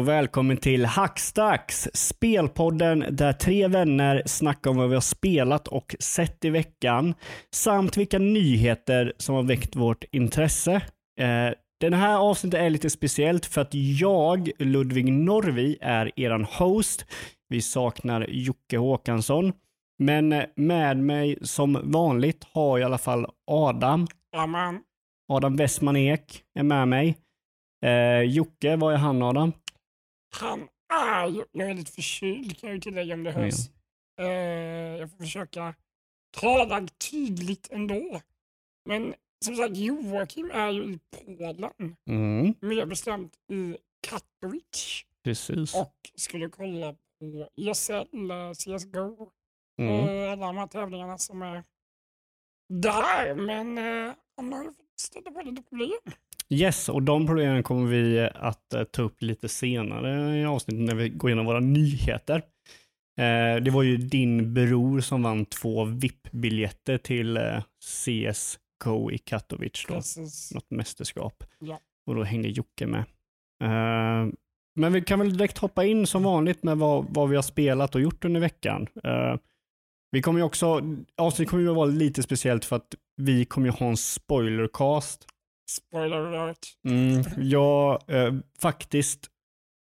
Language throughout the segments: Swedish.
och välkommen till Hackstacks, spelpodden där tre vänner snackar om vad vi har spelat och sett i veckan, samt vilka nyheter som har väckt vårt intresse. Eh, den här avsnittet är lite speciellt för att jag, Ludvig Norvi, är eran host. Vi saknar Jocke Håkansson. Men med mig som vanligt har jag i alla fall Adam. Amen. Adam Westman Ek är med mig. Eh, Jocke, vad är han Adam? Han är ju, jag är lite förkyld kan jag ju tillägga om det Ja. hörs. Eh, jag får försöka tala tydligt ändå. Men som sagt, Joakim är ju i Polen, Mm, mer bestämt i Katowice precis. och skulle kolla på ESL, CSGO, Mm. eh, alla de här tävlingarna som är där. Men eh, han har ju fått stöta på lite problem. Yes, och de problemen kommer vi att eh, ta upp lite senare i avsnittet när vi går igenom våra nyheter. Eh, det var ju din bror som vann två VIP-biljetter till eh, CSGO i Katowice, då, Precis. något mästerskap. Ja. Och då hängde Jocke med. Men vi kan väl direkt hoppa in som vanligt med vad, vad vi har spelat och gjort under veckan. Vi kommer ju också, avsnittet kommer ju vara lite speciellt för att vi kommer ju ha en spoilercast Spoiler alert. Mm, ja, eh, faktiskt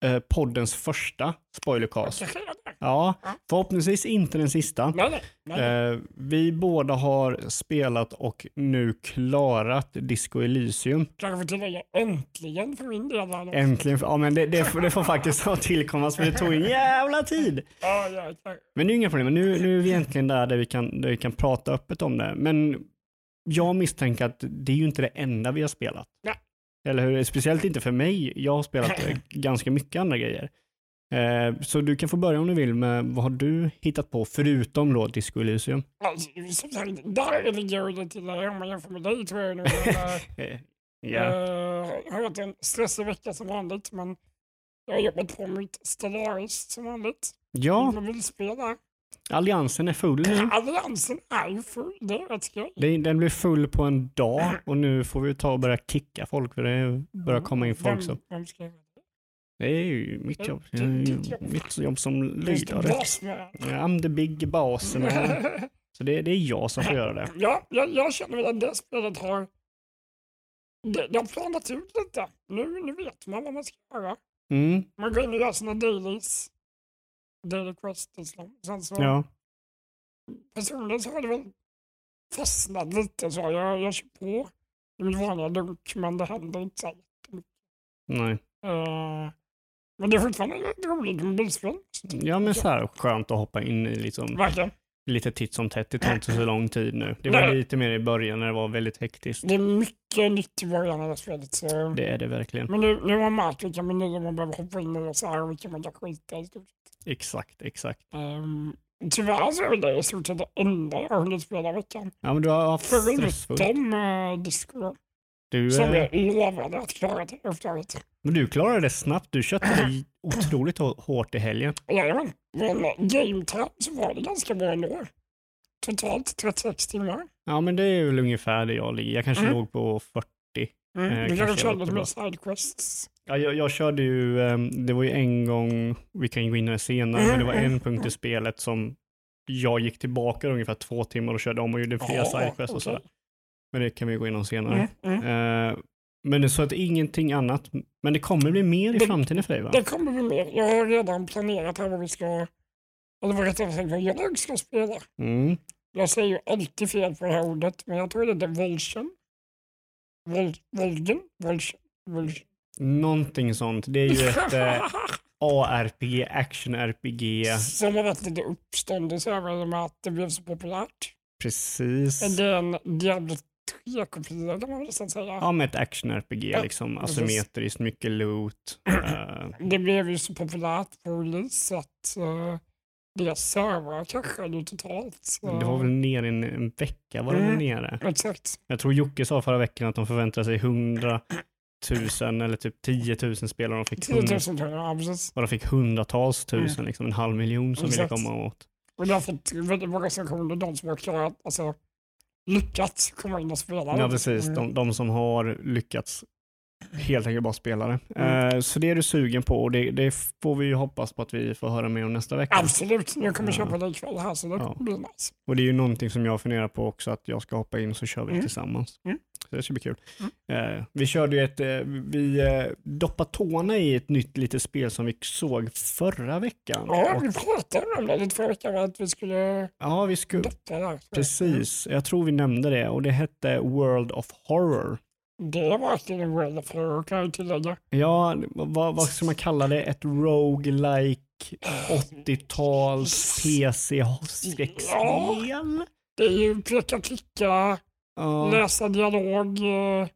eh, poddens första spoilercast. Ja, Ja. förhoppningsvis inte den sista. Nej, nej. nej. Eh, vi båda har spelat och nu klarat Disco Elysium. Kanske får tillägga äntligen för min del. då. Äntligen, ja men det, det, får- det får faktiskt ha tillkommas för det tog en jävla tid. Ja, jäklar. Men det är inga problem, nu, nu är vi egentligen där, där, vi kan, där vi kan prata öppet om det. Men jag misstänker att det är ju inte det enda vi har spelat. Nej. Eller hur? Speciellt inte för mig. Jag har spelat ganska mycket andra grejer. Eh, så du kan få börja om du vill med vad har du hittat på förutom då Disco Elysium? Alltså, som sagt, där ligger det till eh, om man jämför med dig tror jag nu. Men, eh, Eh, ja. jag har haft en stressig vecka som vanligt, men jag har jobbat på mitt Stellaris som vanligt. ja, Mobilspel där. Alliansen är full nu. Alliansen är full, det är rätt skoj. Det- Den blev full på en dag och nu får vi ta och börja kicka folk för det börjar komma in folk. Så. Det är ju mitt jobb. Mitt jobb som bossman. I'm the big boss. Så det, det är jag som får göra det. Ja, jag, jag känner väl att det spelet har... Det, det har planat ut lite. Nu, nu vet man vad man ska göra. Mm, Man går in och gör sina dailies. Daily quests. liksom. Sen så ja. personligen så har det väl fastnat lite så. Jag, jag kör på i min vanliga lunk men det händer inte så jättemycket. Nej. Eh, men det är fortfarande ett roligt mobilspel. Ja men så här skönt att hoppa in i liksom, Verkligen. lite titt som tätt. Det tar inte så lång tid nu. Det var Nej. lite mer i början när det var väldigt hektiskt. Det är mycket nytt i början av det spelet. Så. Det är det verkligen. Men nu, nu har man märkt vilka menyer man behöver hoppa in i och så här och vilka man kan skita i. Exakt, exakt. Um, tyvärr så är det i stort sett det enda jag har hunnit spela veckan. Ja men du har haft stressfullt. Förutom uh, Disco Du, som eh, jag lovade att klara till uppdraget. men du klarade det snabbt. Du köttade otroligt hå- hårt i helgen. Jajamän, men game time så var det ganska bra ändå. Totalt 36 timmar. Ja men det är väl ungefär det jag ligger. Jag kanske Mm. låg på 40. Mm. Eh, du kanske körde lite mer sidequests. Ja, jag, jag körde ju, ehm, det var ju en gång, vi kan gå in det senare, men det var en punkt i spelet som jag gick tillbaka ungefär två timmar och körde om och gjorde fler sidequests och sådär. Men det kan vi gå in om senare. Mm, mm. Eh, men det är så att ingenting annat, men det kommer bli mer i Det- framtiden för dig va? Det kommer bli mer. Jag har redan planerat här vad vi ska, eller vad rättare sagt vad jag ska spela. Mm. Jag säger ju alltid fel på det här ordet, men jag tror det är Volsion. Vol, Volgen? Volsion? Volsion. Någonting sånt. Det är ju ett eh, ARPG, action-RPG. Som har varit lite uppståndelse över att det blev så populärt. Precis. Det är en Diablo 3-kopia kan man väl nästan säga. Ja, med ett action-RPG Ja, liksom. Asymmetriskt, mycket loot. Eh, Det blev ju så populärt på release att uh, deras servrar kraschade totalt. Så. det var väl nere i en, en vecka var det Mm. nere. Exakt. Jag tror Jocke sa förra veckan att de förväntar sig 100 000 eller typ 10 000 spelare. De fick, 10 hundra, 000 tror jag, ja, precis. och de fick hundratals tusen, liksom en halv miljon som ville Mm. Komma åt. Och jag har fått väldigt många recensioner, de som har klarat, alltså lyckats komma in och spela. Ja, precis. Mm. De, de som har lyckats helt enkelt bara spela det. Mm. Eh, så det är du sugen på och det, det får vi ju hoppas på att vi får höra mer om nästa vecka. Absolut, jag kommer köpa det ikväll här så det Ja. blir nice. Och det är ju någonting som jag funderar på också att jag ska hoppa in så kör vi Mm. tillsammans. Mm. Så det ska bli kul. Eh, vi körde ju ett, eh, vi doppade tårna i ett nytt litet spel som vi såg förra veckan. Ja, Och- vi pratade om det lite förra veckan att vi skulle ja vi skulle, doppa där. precis, jag tror vi nämnde det och det hette World of Horror. Det var verkligen en world of horror kan jag tillägga. Ja, vad, vad ska man kalla det? Ett roguelike 80-tals PC-skräckspel? Det är ju peka, klicka, Ja, läsa dialog, eh,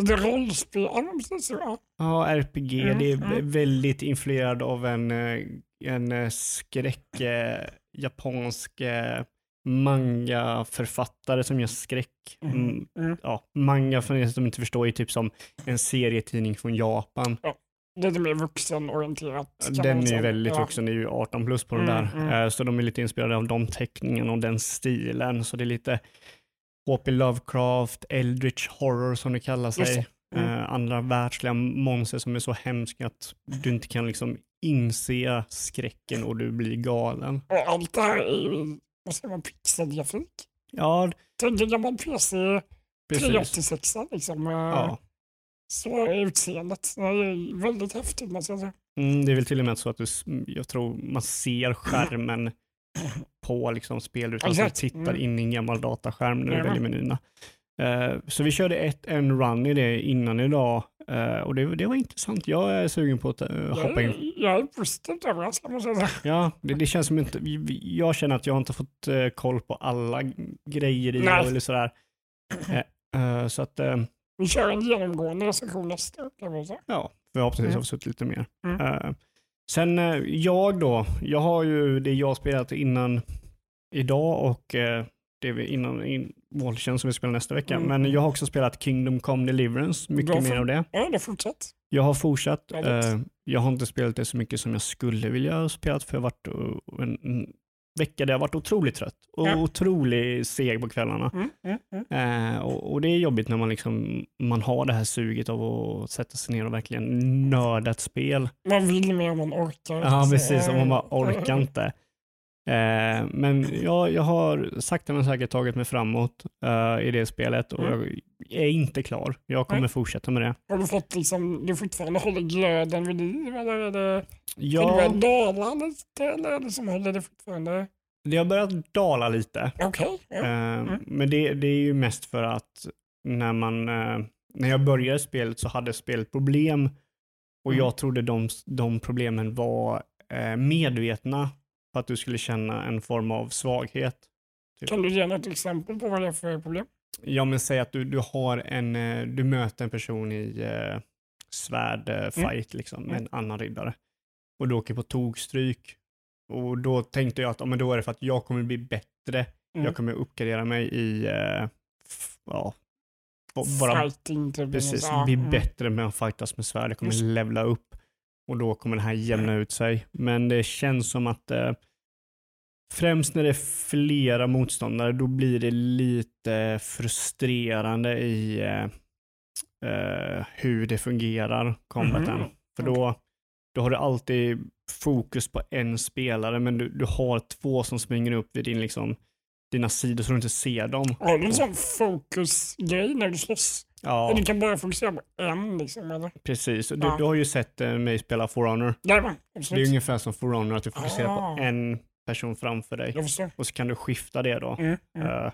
det är rollspel. Ja, precis så. Ja. ja, RPG. Mm, Det är mm. väldigt influerad av en, eh, en eh, skräck, japansk manga-författare som gör skräck. Mm, Mm. ja, manga för er som inte förstår är typ som en serietidning från Japan. Lite mer vuxenorienterat. Den är ju säga. väldigt ja. vuxen, det är ju 18 plus på den Mm, där. mm. Eh, Så de är lite inspirerade av de teckningarna och den stilen. Så det är lite H.P. Lovecraft, Eldritch Horror som det kallar sig. Mm. Eh, andra världsliga monster som är så hemska att du inte kan liksom inse skräcken och du blir galen. Och allt det här är ju, vad säger man, pixelgrafik. Ja, Tänk en gammal PC precis. 386 liksom. eh, Ja. Så är utseendet. Det är väldigt häftigt måste jag säga. Mm, det är väl till och med så att du, jag tror man ser skärmen på liksom spelrutan som Exakt. tittar Mm. in i en gammal dataskärm när du väljer menyerna. Eh, så vi körde ett, en run i det innan idag eh, och det, det var intressant. Jag är sugen på att eh, hoppa in. Jag, jag är positivt överraskad måste jag säga. Ja, det, det känns som inte, jag känner att jag inte har fått koll på alla grejer i det eller sådär. Så att, Vi kör en genomgående recension nästa säga. ja, förhoppningsvis Mm. har vi suttit lite mer. Mm. Sen jag då, jag har ju det jag spelat innan idag och det vi innan in, Walchen som vi spelar nästa vecka. Mm. Men jag har också spelat Kingdom Come Deliverance, mycket Bra mer av det. Ja, det fortsätt. Jag har fortsatt. Härligt. Eh, jag har inte spelat det så mycket som jag skulle vilja ha spelat för jag har varit eh, en, en vecka där jag har varit otroligt trött och Ja. otroligt seg på kvällarna. Mm, mm, mm. Eh, och, och det är jobbigt när man, liksom, man har det här suget av att sätta sig ner och verkligen nörda ett spel. Man vill mer man orkar. Ja, precis. Och man bara orkar inte. Eh, men ja, jag har sakta men säkert tagit mig framåt eh, i det spelet och Mm. jag är inte klar. Jag kommer Nej. fortsätta med det. Har du fått liksom, du fortfarande håller glöden vid liv eller är det, Ja, lite eller är det som håller det fortfarande? det har börjat dala lite. Okej. ja. Eh, Men det, det är ju mest för att när man, eh, när jag började spelet så hade spelet problem och Mm. jag trodde de, de problemen var eh, medvetna för att du skulle känna en form av svaghet. Kan du ge något exempel på vad det är för problem? Ja men säg att du, du har en, eh, du möter en person i eh, svärdfight liksom med en annan riddare och du åker på togstryk och då tänkte jag att ja, men då är det för att jag kommer bli bättre Mm. jag kommer uppgradera mig i, eh, ja, Fighting typ. precis, bli mm. bättre med att fightas med svärd. Jag kommer levla upp och då kommer det här jämna ut sig. Men det känns som att eh, främst när det är flera motståndare, då blir det lite frustrerande i eh, eh, hur det fungerar, combaten. Mhm. För då, då har du alltid fokus på en spelare, men du, du har två som springer upp vid din, liksom, dina sidor så du inte ser dem. Har du en sån fokusgrej när du slåss? Ja, Du kan bara fokusera på en liksom eller? precis. Du, Ja. du har ju sett eh, mig spela For Honor. Jajamän, Det är ungefär som For Honor, att du fokuserar Ah. på en person framför dig och så kan du skifta det då. Mm, mm. Eh,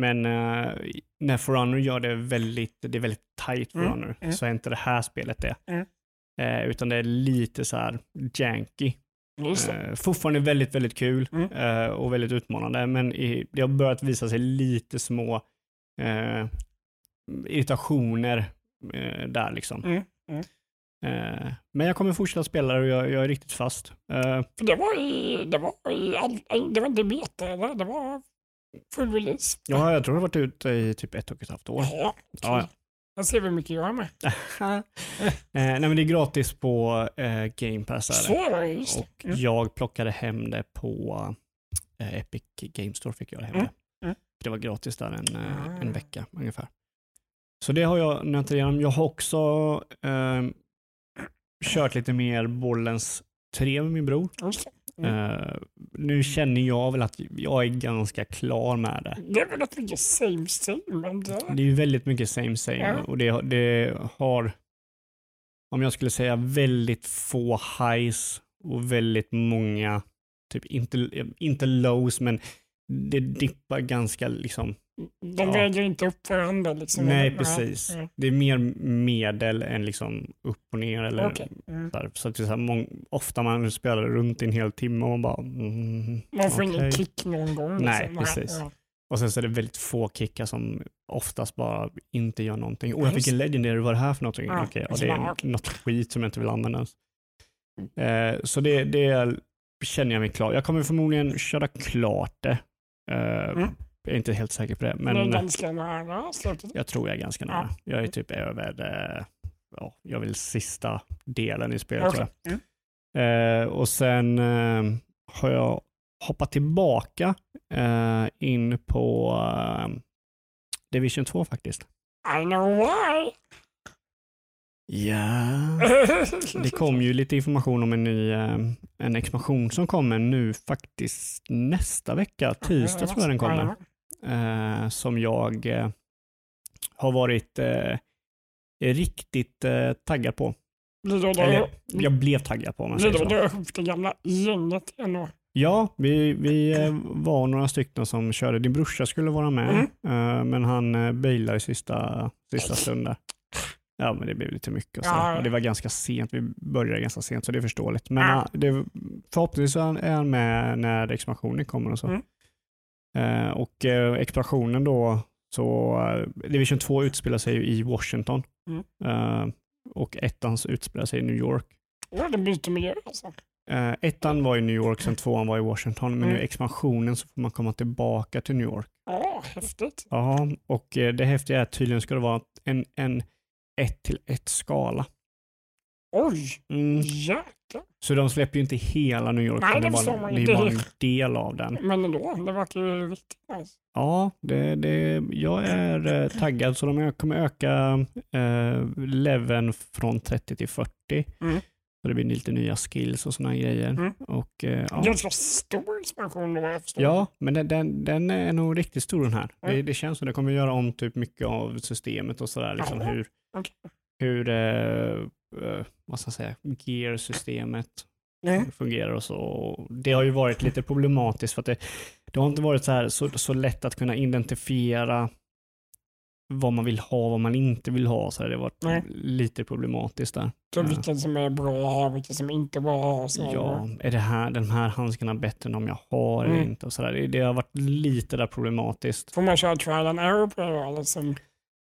men eh, när For Honor gör det väldigt, det är väldigt tight Mm, Honor, mm. så är inte det här spelet det. Eh, utan det är lite så här janky. Eh, fortfarande väldigt, väldigt kul Mm. och väldigt utmanande, men i, det har börjat visa sig lite små irritationer eh, där liksom. Mm, mm. Eh, men jag kommer fortsätta spela det och jag, jag är riktigt fast. Eh, det var i, det var i, all, det var inte beta eller? Det var full release. ja, jag tror det har varit ute i typ ett och ett halvt år. Ja, Ja, okej. Jag ser hur mycket jag har med. eh, nej, men det är gratis på eh, Game Pass. Är Så det. är det, just det. Och Mm. jag plockade hem det på eh, Epic Game Store. Fick jag hem Mm, det. mm. Det var gratis där en, en Ah. vecka ungefär. Så det har jag nötat igenom. Jag har också eh, kört lite mer Borderlands 3 med min bror. Det. Mm. Eh, nu känner jag väl att jag är ganska klar med det. Det är väl rätt mycket same same. Det... Det är väldigt mycket same same Ja. och det, det har, om jag skulle säga väldigt få highs och väldigt många, typ inte, inte lows, men det dippar ganska liksom, De Ja. väger inte upp varandra. Liksom. nej precis. Nej. Det är mer medel än liksom upp och ner eller Okej. Mm. så, att det är så här, ofta man spelar runt i en hel timme och man bara mm, Man får okej. ingen kick någon gång. Nej, liksom. precis. Ja. Och sen så är det väldigt få kickar som oftast bara inte gör någonting. Och jag fick en legendary, vad är det här för någonting? Ja, Okej, ja, så det är något skit som jag inte vill använda ens. Eh, så det, det känner jag mig klar. Jag kommer förmodligen köra klart det. Eh, Mm. Jag är inte helt säker på det, Men är men ganska nära slutet. jag tror jag är ganska nära. Jag är typ över, eh, ja, jag vill sista delen i spelet. tror Okej. jag. Mm. Eh, och sen eh, har jag hoppat tillbaka eh, in på eh, Division 2 faktiskt. I know why. Ja. Det kom ju lite information om en ny eh, en expansion som kommer nu faktiskt nästa vecka. Tisdag tror jag den kommer. Eh, som jag eh, har varit eh, riktigt eh, taggad på. Eller jag blev taggad på om man säger så. det gamla gänget igen då? Ja, vi, vi eh, var några stycken som körde. Din brorsa skulle vara med, Mm. men han bailade i sista, sista stunden. Ja, men det blev lite mycket. Och, så. Ja. och Det var ganska sent, vi började ganska sent, så det är förståeligt. Men Ja. det, förhoppningsvis är han med när expansionen kommer och så. Mm. Eh, och uh, expansionen då, så uh, Division 2 utspelar sig i Washington. Mm. Eh, och ettans utspelar sig i New York. Ja, det byter miljö alltså. Ettan var i New York, sen tvåan var i Washington, men nu Mm. i expansionen så får man komma tillbaka till New York. Ja, häftigt. Ja, och eh, det häftiga är att tydligen ska det vara en, en 1 till 1 skala. Oj, Mm. jäklar. Så de släpper ju inte hela New York, Nej, det det man det ju. är bara Det- en del av den. Men ändå, det verkar ju riktigt nice. Ja, det, det, jag är eh, taggad så de kommer öka eh, leveln från 30 till 40. Mm. Så det blir lite nya skills och sådana grejer. Mm. Och, eh, ja. Ganska stor expansion då jag förstår. Ja, men den, den, den är nog riktigt stor den här. Det, Mm. det känns som det kommer göra om typ mycket av systemet och sådär. Liksom hur, okej. hur eh, eh, vad ska jag säga, gear-systemet Mm. fungerar och så. Och Det har ju varit lite problematiskt för att det, det har inte varit så, här, så, så lätt att kunna identifiera vad man vill ha och vad man inte vill ha. Så här, det har varit Nej. lite problematiskt där. Så Ja. vilken som är bra att ha, vilken som inte är bra att ha. Så. Ja, är det här, den här handskarna bättre än de jag har eller Mm. inte? Och så där. Det, det har varit lite där problematiskt. Får man köra trial and error på det då, eller som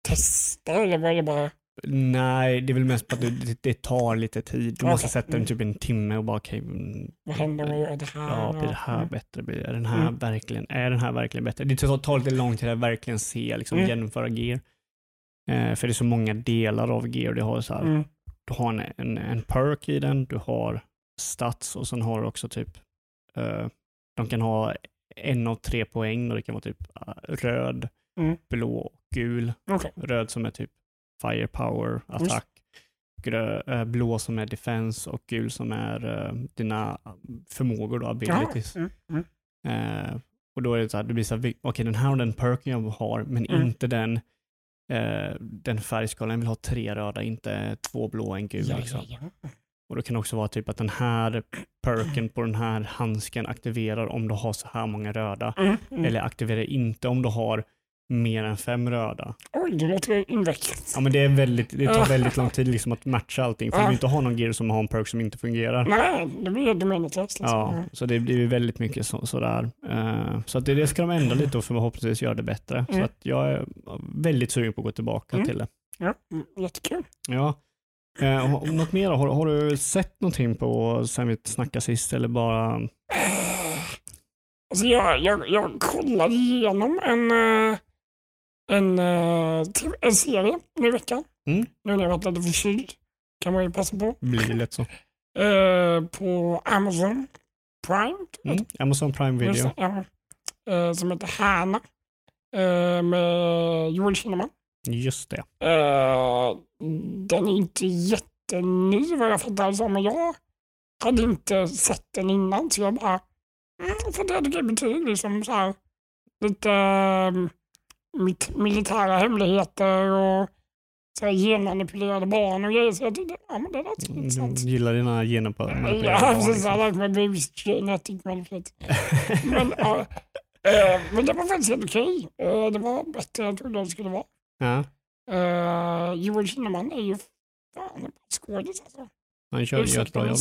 testa eller var det bara... Nej, det är väl mest på att det, det, tar lite tid. Du måste sätta den typ en timme och bara okej, mm, Vad händer gör det här? ja, blir det här Mm. bättre? Blir den här Mm. verkligen, är den här verkligen bättre? Det tar, lite lång tid att verkligen se, liksom Mm. jämföra gear. Eh, för det är så många delar av gear. Du har, så här, Mm. du har en, en, en perk i den, du har stats och sen har du också typ, eh, de kan ha en av tre poäng och det kan vara typ eh, röd, Mm. blå och gul. Okej. Röd som är typ firepower, attack. Äh, blå som är defense och gul som är äh, dina förmågor då, abilities. Mm. Mm. Eh, och då är det så här, det blir så här, okej den här har den perken jag har, men Mm. inte den, eh, den färgskalan. Jag vill ha tre röda, inte två blå och en gul. Ja, liksom. ja, ja. Och då kan det också vara typ att den här perken på den här handsken aktiverar om du har så här många röda. Mm. Mm. Eller aktiverar inte om du har mer än fem röda. Oj, det låter invecklat. Ja men det, är väldigt, det tar väldigt lång tid liksom att matcha allting. För du vill inte ha någon gear som har en perk som inte fungerar. Nej, det blir helt meningslöst. Liksom. Ja, så det blir väldigt mycket så, sådär. Eh, så att det, det ska de ändra lite och förhoppningsvis göra det bättre. Så Mm. att jag är väldigt sugen på att gå tillbaka Mm. till det. Ja, mm, jättekul. Ja. Har- något mer? Har, har du sett någonting på sen vi snackade sist eller bara? Alltså jag, jag, jag kollade igenom en, eh, en, eh, en serie nu i veckan. Mm. Nu när jag varit lite förkyld kan man ju passa på. Blir det lätt så? Eh, på Amazon Prime. Mm. Amazon Prime Video. det, ja. Eh, som heter Hanna. Eh, med Joel Kinnaman. Just det. Den är inte jätteny vad jag fattar det som, men jag hade inte sett den innan så jag bara, mm, för det tycker jag betyder liksom så här, lite mitt militära hemligheter och så här genmanipulerade barn och grejer. Så jag tyckte, ja men det lät Du intressant. gillar dina gener på Ja, precis. Like my baby's genetic men, ja, eh, men det var faktiskt helt okej. Eh, det var bättre än jag trodde det skulle vara. Ja, Uh, Joel Kinnaman är ju fan en skådis alltså. han kör, gör ett bra jobb.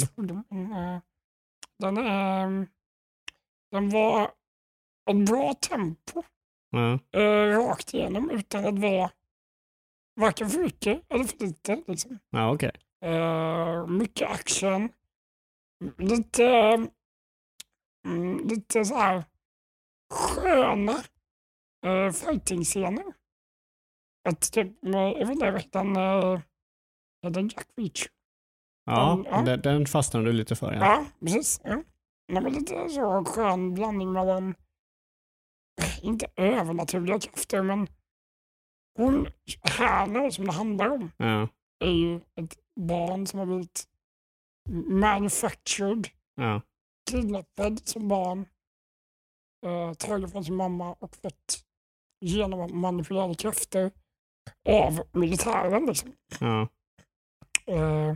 Den är... Den var ett bra tempo Eh, rakt igenom utan att vara varken för mycket eller för lite. Liksom. ja okej. Eh, mycket action. Lite, mm, lite så här sköna uh, fighting-scener. Att typ, med, jag vet inte? Uh, heter han Jack Reacher? Ja, Ja. Den, den fastnar du lite för. Ja. Ja, precis. Ja. Men lite så skön blandning mellan, inte övernaturliga krafter, men hon, Hanna som det handlar om, Ja, är ju ett barn som har blivit manufactured, ja, kidnappad som barn, eh, tagen från sin mamma och fått genom manipulerade krafter av militären. Liksom. ja. Eh,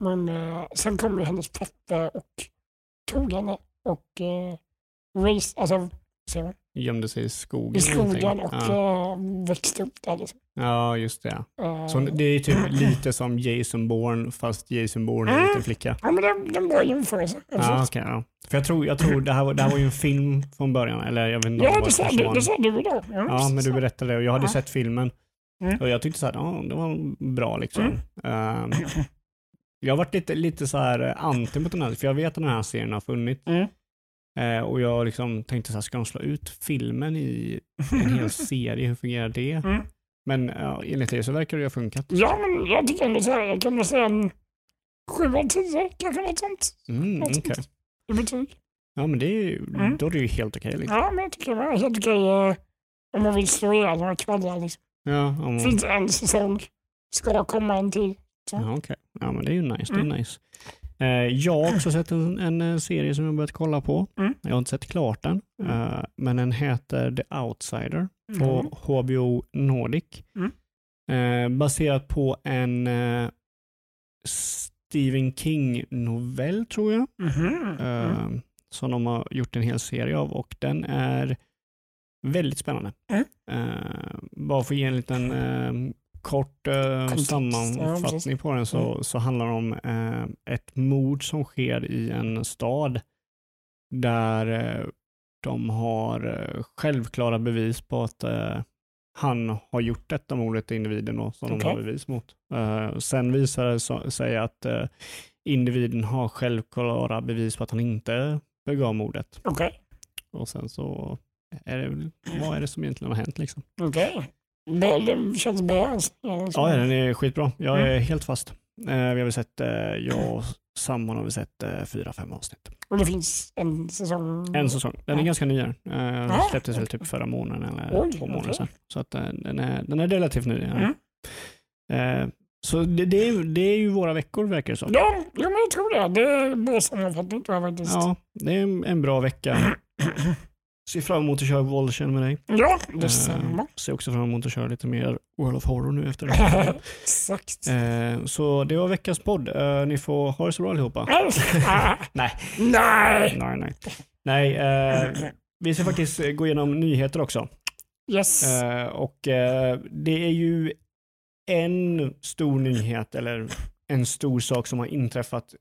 men eh, sen kom ju hennes pappa och tog henne och eh, race, alltså, så, Gömde sig i skogen. i skogen och Ja. eh, växte upp där. Liksom. ja, just det. Eh, Så det är typ lite som Jason Bourne fast Jason Bourne är en Mm. liten flicka. Ja, men det, det var jämförelse. Ja, okej. ja. För jag tror, jag tror det, här var, det här var ju en film från början, eller jag vet inte Ja, det sa, du, det sa du idag. Ja, Ja, men du berättade det och jag hade Ja. sett filmen. Mm. Och jag tyckte så här, ja, det var bra liksom. Mm. Ehm, jag har varit lite, lite så här eh, anti mot den här, för jag vet att den här serien har funnits. Eh, och jag liksom tänkte så här, ska de slå ut filmen i en hel serie? Hur fungerar det? Mm. Men ja, enligt det så verkar det ha funkat. Ja, men jag tycker ändå så här, jag kan väl säga en sju av tio, kanske något sånt. Mm, Något okej. sånt i betyg. Ja, men det är ju, Mm. då är det ju helt okej. liksom. Ja, men jag tycker det var helt okej eh, om man vill slå ihjäl några kvällar. Liksom. Ja, om, Det finns en säsong, ska komma en till. ja, okej. ja, men det är ju nice. Det är Mm. nice. Eh, jag har också sett en, en eh, serie som jag börjat kolla på. Mm. Jag har inte sett klart den, Mm. eh, men den heter The Outsider på Mm. HBO Nordic. Mm. Baserat på en Stephen King-novell tror jag. Mhm. Mm. som de har gjort en hel serie av och den är väldigt spännande. Mm. Bara för att ge en liten kort eh, Kontext, ja, sammanfattning på den så, Mm. så handlar det om eh, ett mord som sker i en stad där eh, de har eh, självklara bevis på att eh, han har gjort detta mordet, individen då, som de Okej. har bevis mot. Eh, sen visar det så- sig att individen har självklara bevis på att han inte begav mordet. Okej, Och sen så är det, vad är det som egentligen har hänt liksom? okej. Bra, Det känns bra. Alltså. Ja, den är skitbra. Jag är Mm. helt fast. Eh, vi har väl sett, eh, jag och sambon har väl sett eh, fyra, fem avsnitt. Och det finns en säsong. En säsong. Den är Ja. ganska ny. Eh, Ja. släpptes väl typ förra månaden eller Oj, två månader sedan. Så att den är, den är relativt ny. Mm. Eh, så det, det, är, det är ju våra veckor verkar det som. Ja, ja, men jag tror det. Det är bra sammanfattning tror jag faktiskt. Ja, det är en bra vecka. Ser fram emot att köra Volchen med dig. Ja, Eh, detsamma. ser också fram emot att köra lite mer World of Horror nu efter det. Exakt. Eh, så det var veckans podd. Eh, ni får ha det så bra allihopa. Nej. Nej! Nej, nej. Nej, eh, vi ska faktiskt gå igenom nyheter också. Yes. Eh, och eh, det är ju en stor nyhet eller en stor sak som har inträffat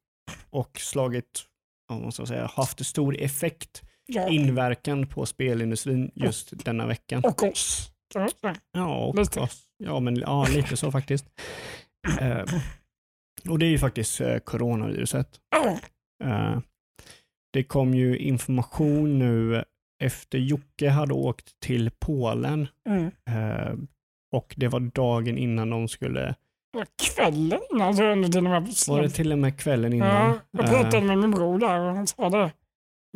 och slagit, vad måste jag säga, haft stor effekt, ja. inverkan på spelindustrin just denna veckan. Och oss. säga. Ja, och Lite. oss. ja, men ja, lite så faktiskt. Eh, och det är ju faktiskt eh, coronaviruset. Eh, det kom ju information nu efter Jocke hade åkt till Polen Mm. eh, och det var dagen innan de skulle, Kvällen innan så under till och med. var det till och med kvällen innan? Ja, jag Eh, pratade med min bror där och han sa det.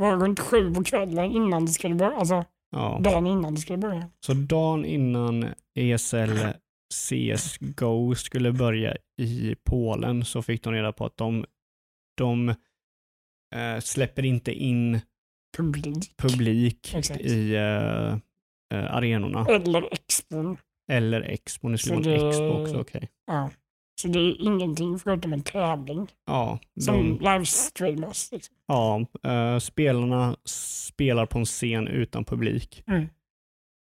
Det var runt sju på kvällen innan det skulle börja. Alltså, Ja. dagen innan det skulle börja. Så dagen innan ESL CSGO skulle börja i Polen så fick de reda på att de, de eh, släpper inte in Publik. publik i eh, eh, arenorna. Eller expon. Eller Expo. Nu skulle vara en det- Expo också, okej. Ja. Så det är ingenting förutom en tävling Ja, som de, livestreamas. Liksom. ja eh, spelarna spelar på en scen utan publik. Mm.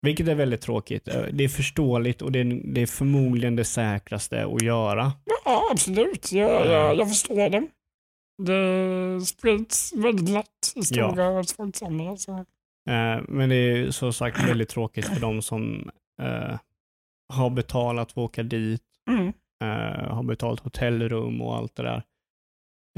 Vilket är väldigt tråkigt. Eh, Det är förståeligt och det är, det är förmodligen det säkraste att göra. Ja, absolut. Jag, jag, jag förstår det. Det sprids väldigt lätt i stora folksamlingar. Så. Eh, Men det är som sagt väldigt tråkigt för de som eh, har betalat för att åka dit, Mm. Eh, har betalat hotellrum och allt det där.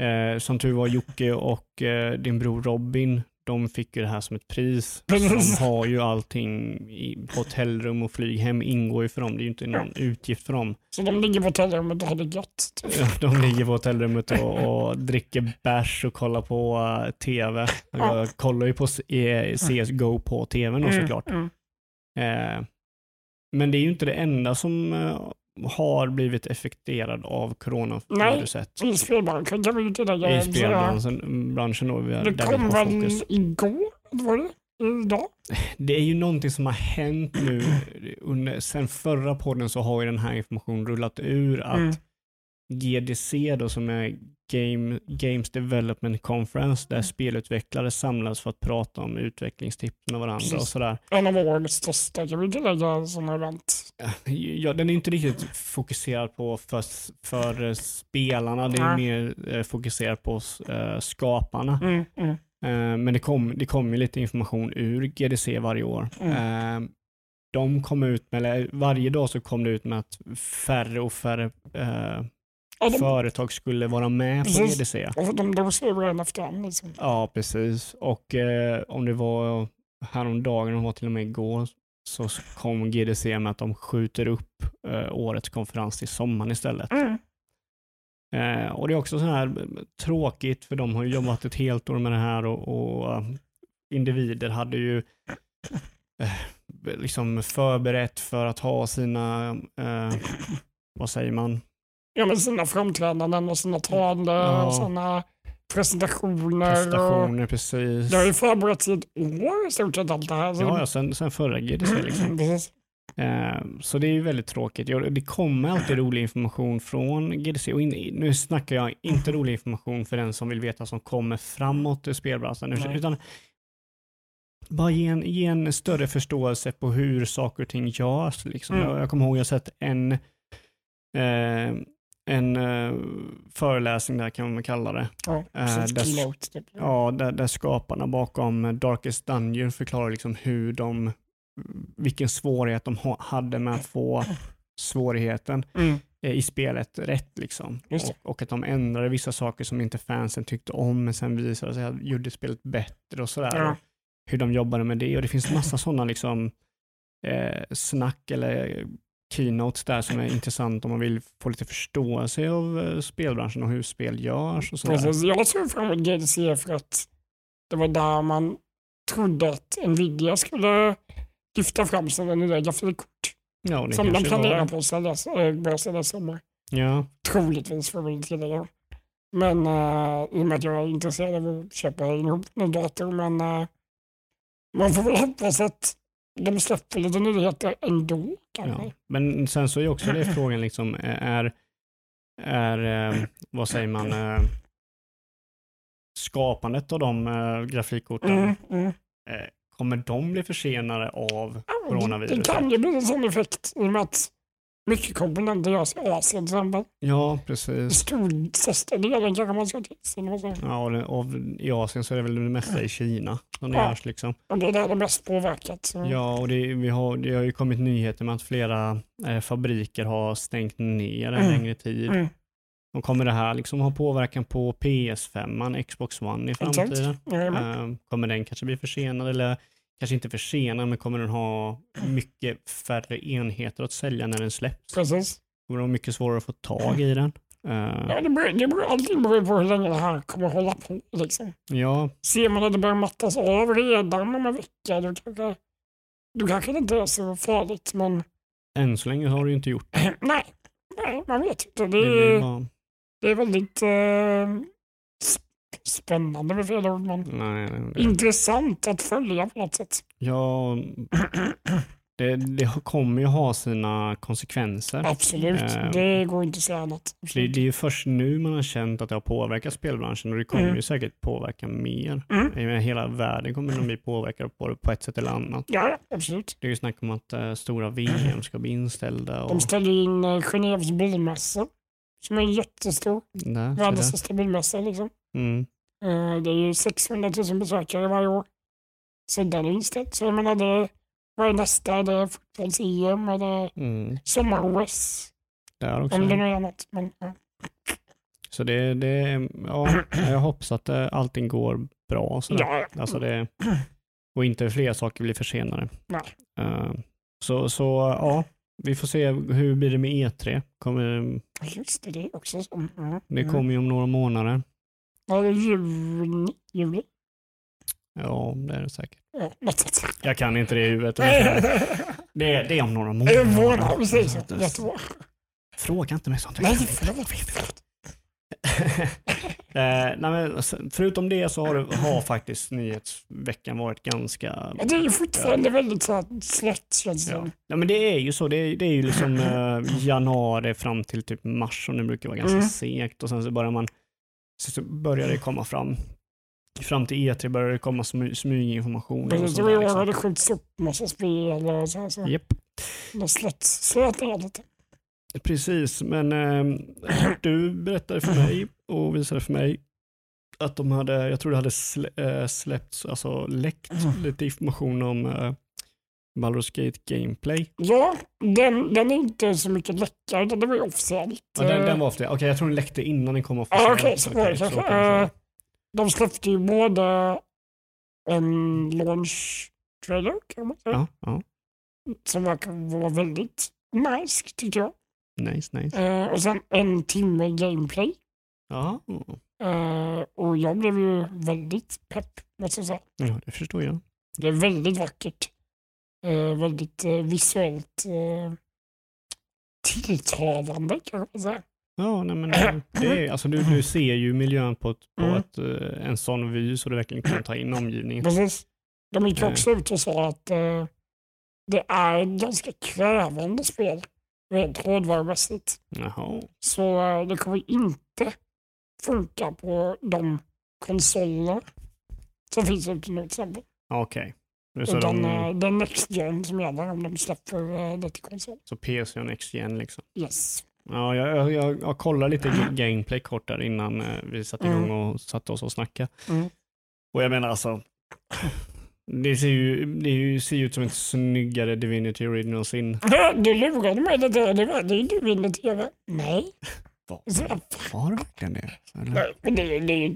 Eh, som tur var Jocke och eh, din bror Robin, de fick ju det här som ett pris. De har ju allting, i hotellrum och flyghem ingår ju för dem. Det är ju inte någon utgift för dem. så de ligger på hotellrummet och har det gött. Typ. Ja, De ligger på hotellrummet och, och dricker bärs och kollar på uh, TV. Ja. Jag kollar ju på C- eh, CSGO på TVn då såklart. Mm, mm. Eh, men det är ju inte det enda som eh, har blivit effekterad av coronaviruset. I spelbranschen kan vi ju tillägga. I spelbranschen branschen då, vi Det kom väl igår? Var det? Idag? Det är ju någonting som har hänt nu. Under, sen förra podden så har ju den här informationen rullat ur att Mm. GDC då som är Game, Games Development Conference där Mm. spelutvecklare samlas för att prata om utvecklingstips med varandra och Precis. sådär. En av årets största kan vi tillägga sådana event. Ja, den är inte riktigt fokuserad på för, för spelarna, det är Nej. mer eh, fokuserad på eh, skaparna. Mm, mm, Eh, men det kom, det kom ju lite information ur GDC varje år. Mm. Eh, de kom ut med, eller varje dag så kom det ut med att färre och färre eh, ja, de, företag skulle vara med på Precis. GDC. och de dosar ju en efter. Liksom. Ja, precis. Och eh, om det var häromdagen, om det var till och med igår, så kom GDC med att de skjuter upp eh, årets konferens till sommaren istället. Mm. Eh, och det är också så här eh, tråkigt, för de har jobbat ett helt år med det här och, och eh, individer hade ju eh, liksom förberett för att ha sina, eh, vad säger man, Ja, med sina framträdanden och sina tal Ja. och sina presentationer. Och prestationer precis. det har ju förberetts i ett år i stort sett allt det här. Så Ja, ja sen, sen förra GDC liksom. Precis. Eh, Så det är ju väldigt tråkigt. Det kommer alltid rolig information från GDC. Och in, nu snackar jag inte rolig information för den som vill veta som kommer framåt i spelbranschen. Nej. Utan bara ge en, ge en större förståelse på hur saker och ting görs. Liksom. Mm. Jag, jag kommer ihåg jag sett en, eh, en eh, föreläsning där kan man kalla det. Ja, Eh, där- Keynote, typ. Ja, där, där skaparna bakom Darkest Dungeon förklarar liksom hur de, vilken svårighet de ha, hade med att få svårigheten Mm. eh, i spelet rätt. Liksom. Och, och att de ändrade vissa saker som inte fansen tyckte om, men sen visade sig att de gjorde spelet bättre och sådär. Ja. Hur de jobbade med det. Och det finns massa sådana liksom, eh, snack eller keynotes där som är intressant om man vill få lite förståelse av eh, spelbranschen och hur spel görs och sådär. Precis. Jag såg fram emot GDC för att det var där man trodde att Nvidia skulle lyfta fram sina nya grafikkort Ja, som de var planerar på att äh, börja sälja sommar. Ja, Troligtvis får vi tillägga. Men uh, i och med att jag är intresserad av att köpa ihop en dator men uh, man får väl hoppas att de släpper lite nyheter ändå ja. Men sen så är också det frågan liksom, är, är vad säger man, skapandet av de grafikkorten, Mm, mm. kommer de bli försenade av Ja, Coronaviruset. det kan ju bli en sån effekt i och med att mycket komponenter görs i Asien till. Ja, precis. Största delen kanske man ska till så. Ja, och I Asien så är det väl det mesta i Kina som det Ja. görs. Liksom. och det är där det mest påverkat. Så. Ja, och det, vi har, det har ju kommit nyheter med att flera eh, fabriker har stängt ner en Mm. längre tid. Mm. Och kommer det här liksom ha påverkan på PS5, Xbox One i framtiden? Jajamän. Eh, kommer den kanske bli försenad eller kanske inte försenad, men kommer den ha mycket färre enheter att sälja när den släpps? Precis. Kommer det vara mycket svårare att få tag i den? Eh, Ja, det beror, det beror, beror på hur länge det här kommer hålla på. Liksom. ja, Ser man att det börjar mattas av redan om en vecka, då kanske då kanske det inte är så farligt, men Än så länge har du ju inte gjort det. nej, nej, man vet inte. Det Det är, bara, det är väldigt sp- spännande med fel ord, men nej, det, intressant att följa på något sätt. ja, det, det kommer ju ha sina konsekvenser. Absolut, Eh, det går inte att säga annat. Det, det är ju först nu man har känt att det har påverkat spelbranschen och det kommer Mm. ju säkert påverka mer. Mm. Hela världen kommer nog bli påverkad på det på ett sätt eller annat. Ja, absolut. Det är ju snack om att eh, stora VM ska bli inställda. Och, De ställer in eh, Genèves bilmässa, som är jättestor. Världens största bilmässa. Liksom. Mm. Eh, Det är ju 600 000 besökare varje år. Så den är inställd. Så jag menar, det, vad är nästa? Det är fotbolls-EM är Mm. sommar-OS. Om det nu är något. Men, ja. Så det, det, ja, jag hoppas att eh, allting går bra. Sådär. Ja. Alltså det, och inte fler saker blir försenade. Eh, så, så ja, vi får se hur blir det med E3. Kommer, just det, det är också så. Mm. det kommer ju om några månader. Ja, det juni, juli. Ja, det är det säkert. Ja. Jag kan inte det i huvudet. Det är, det är om några månader. En månad, precis. Jättebra. Fråga inte mig sånt. Nej, förlåt. Eh, nej, förutom det så har, det, har faktiskt nyhetsveckan varit ganska... Det är ju fortfarande väldigt så här slätt känns det Ja. ja, men det är ju så. Det är, det är ju liksom eh, januari fram till typ mars som det brukar vara ganska Mm. segt och sen så börjar man så, börjar det komma fram. Fram till E3 börjar det komma smy, smyginformation. Precis, sånt och i där, år har det skjutits upp massa spel och så. så. Japp. Det ner lite. Precis, men eh, du berättade för mig och visade för mig att de hade, jag tror det hade slä, eh, släppts, alltså läckt Mm. lite information om eh, Baldur's Gate Gameplay. Ja, den, den är inte så mycket läcka, utan det var ju officiellt. Ja, den, Eh, den var ofta, okej jag tror den läckte innan den kom officiellt. så det Okej, kanske. kan det Eh, De släppte ju både en launch trailer kan man säga, Ja, ja, som verkar vara väldigt nice tyckte jag. nice, nice. Eh, och sen en timme gameplay. Ja, Eh, och jag blev ju väldigt pepp, måste jag säga. ja, det förstår jag. Det är väldigt vackert. Eh, väldigt eh, visuellt eh, tilltalande kan man säga. Ja, nej, men det är, alltså, du, du ser ju miljön på, ett, på Mm. ett, en sån vy så du verkligen kan ta in omgivningen. Precis. De gick också ut och sa att eh, det är ett ganska krävande spel rent hårdvarumässigt. Jaha, Så eh, det kommer inte funka på de konsoler som finns ute nu till exempel. okej. Så, Utan de, eh, det är Next Gen som gäller om de släpper eh, det till konsol. så PC och Next Gen liksom. Yes. Ja, jag, jag, jag, jag kollade lite ga- gameplay kort där innan eh, vi satte igång och satte oss och snackade. Mm. Och jag menar alltså, det ser ju, det är ju, ser ju ut som ett snyggare Divinity Original Sin. Du lurade mig. Det var det du ville tv. Nej. Var det verkligen det? Men det, är- det är ju.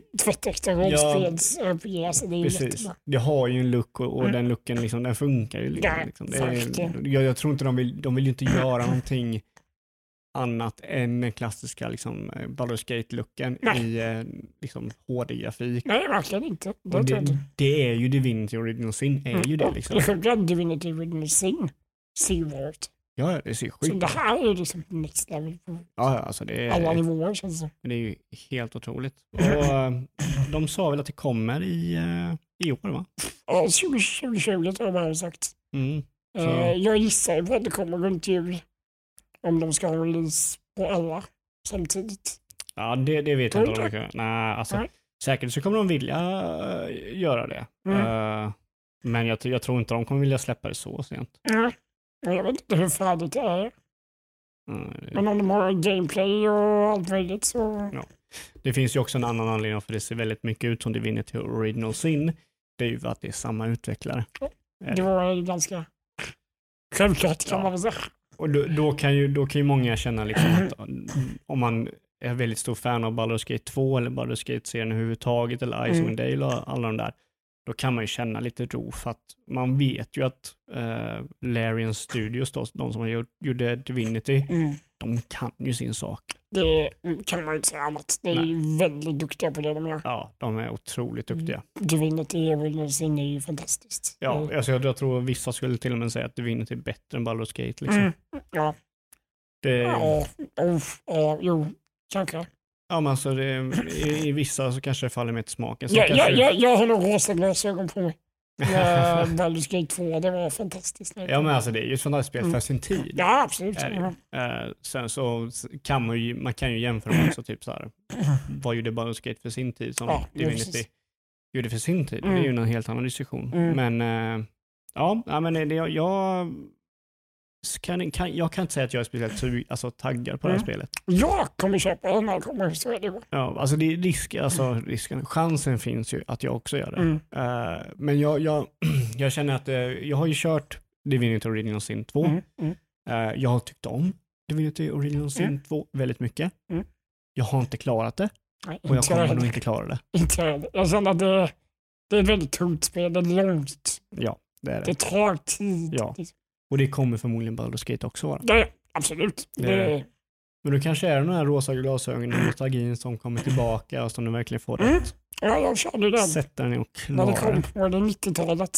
Alltså det är ju Precis. jättebra. Det har ju en look och, och Mm. den looken liksom, den funkar ju. Liksom, Ja, liksom. Är, jag, jag tror inte de vill, de vill ju inte göra någonting annat än den klassiska liksom, Baldur's Gate-looken i eh, liksom, HD-grafik. Nej, verkligen inte. Det det, det är ju Divinity Original Sin, är ju det liksom. Är att Divinity Original Sin ut. Ja, det ser Så sjukt det ut. här är liksom next level på Ja, ja, alltså det alla är, nivåer känns det som. det är ju helt otroligt. Och eh, de sa väl att det kommer i, eh, i år va? Ja, 2020 tror jag man har sagt. Mm. Så- Eh, Jag gissar ju på att det kommer runt jul. Om de ska ha release på alla samtidigt. Ja, det, det vet jag inte om de Tror kan. Nej, alltså Nej. säkert så kommer de vilja eh, göra det. Mm. Eh, men jag, jag tror inte de kommer vilja släppa det så sent. Nej. Jag vet inte hur färdigt det är. Mm, Men om de har gameplay och allt möjligt så... Ja. Det finns ju också en annan anledning för det ser väldigt mycket ut som Divinity Original Sin. Det är ju att det är samma utvecklare. Är Det var ju ganska självklart kan Ja. man väl säga. Och då, då, kan ju, då kan ju många känna liksom att mm, om man är väldigt stor fan av Baldur's Gate 2 eller Baldur's Gate-serien överhuvudtaget eller Icewind Dale och alla de där. Då kan man ju känna lite ro för att man vet ju att uh, Larian Studios, då, de som har gjort, gjorde Divinity, Mm. de kan ju sin sak. Det kan man ju inte säga annat. De är ju väldigt duktiga på det de gör. Ja, de är otroligt duktiga. Divinity Original Sin är ju fantastiskt. Ja, Mm. alltså jag, jag tror vissa skulle till och med säga att Divinity är bättre än Baldur's Gate. Liksom. Mm. Ja, Det, ja, oh, ja, jo, kanske. Ja, men alltså det, i, I vissa så kanske det faller mig till smaken. Jag, kanske, jag, jag, jag har nog rosa glasögon på mig. Med Baldur's Gate 2, det var fantastiskt. ja, men alltså det är ju ett här spel Mm. för sin tid. Ja, absolut. Ja. Eh, sen så kan man ju, man kan ju jämföra också, typ så här, vad gjorde Baldur's Gate för sin tid som Ja, Divinity gjorde för sin tid. Mm. Det är ju en helt annan diskussion. Mm. Men ja, ja, men det, jag, jag, kan, kan, jag kan inte säga att jag är speciellt sug, alltså, taggad på det här Mm. spelet. Jag kommer köpa den när jag kommer, så är det. Ja, alltså det är risk, alltså risken, chansen finns ju att jag också gör det. Mm. Eh, men jag, jag, jag känner att eh, jag har ju kört Divinity Original Sin 2. Mm. Mm. Eh, jag har tyckt om Divinity Original Sin Mm. 2 väldigt mycket. Mm. Jag har inte klarat det Nej, och jag kommer nog inte klara det. Inte jag. Jag känner att det, det är ett väldigt tungt spel. Det är långt. Ja, det är det. Det tar tid. Ja. Och det kommer förmodligen Baldur's Gate också vara. Det, absolut. Det- Det, Men det kanske är de här rosa glasögonen och nostalgin som kommer tillbaka och som du verkligen får Mm. rätt. ja, jag körde den Sätta den och när det klara kom på det 90-talet.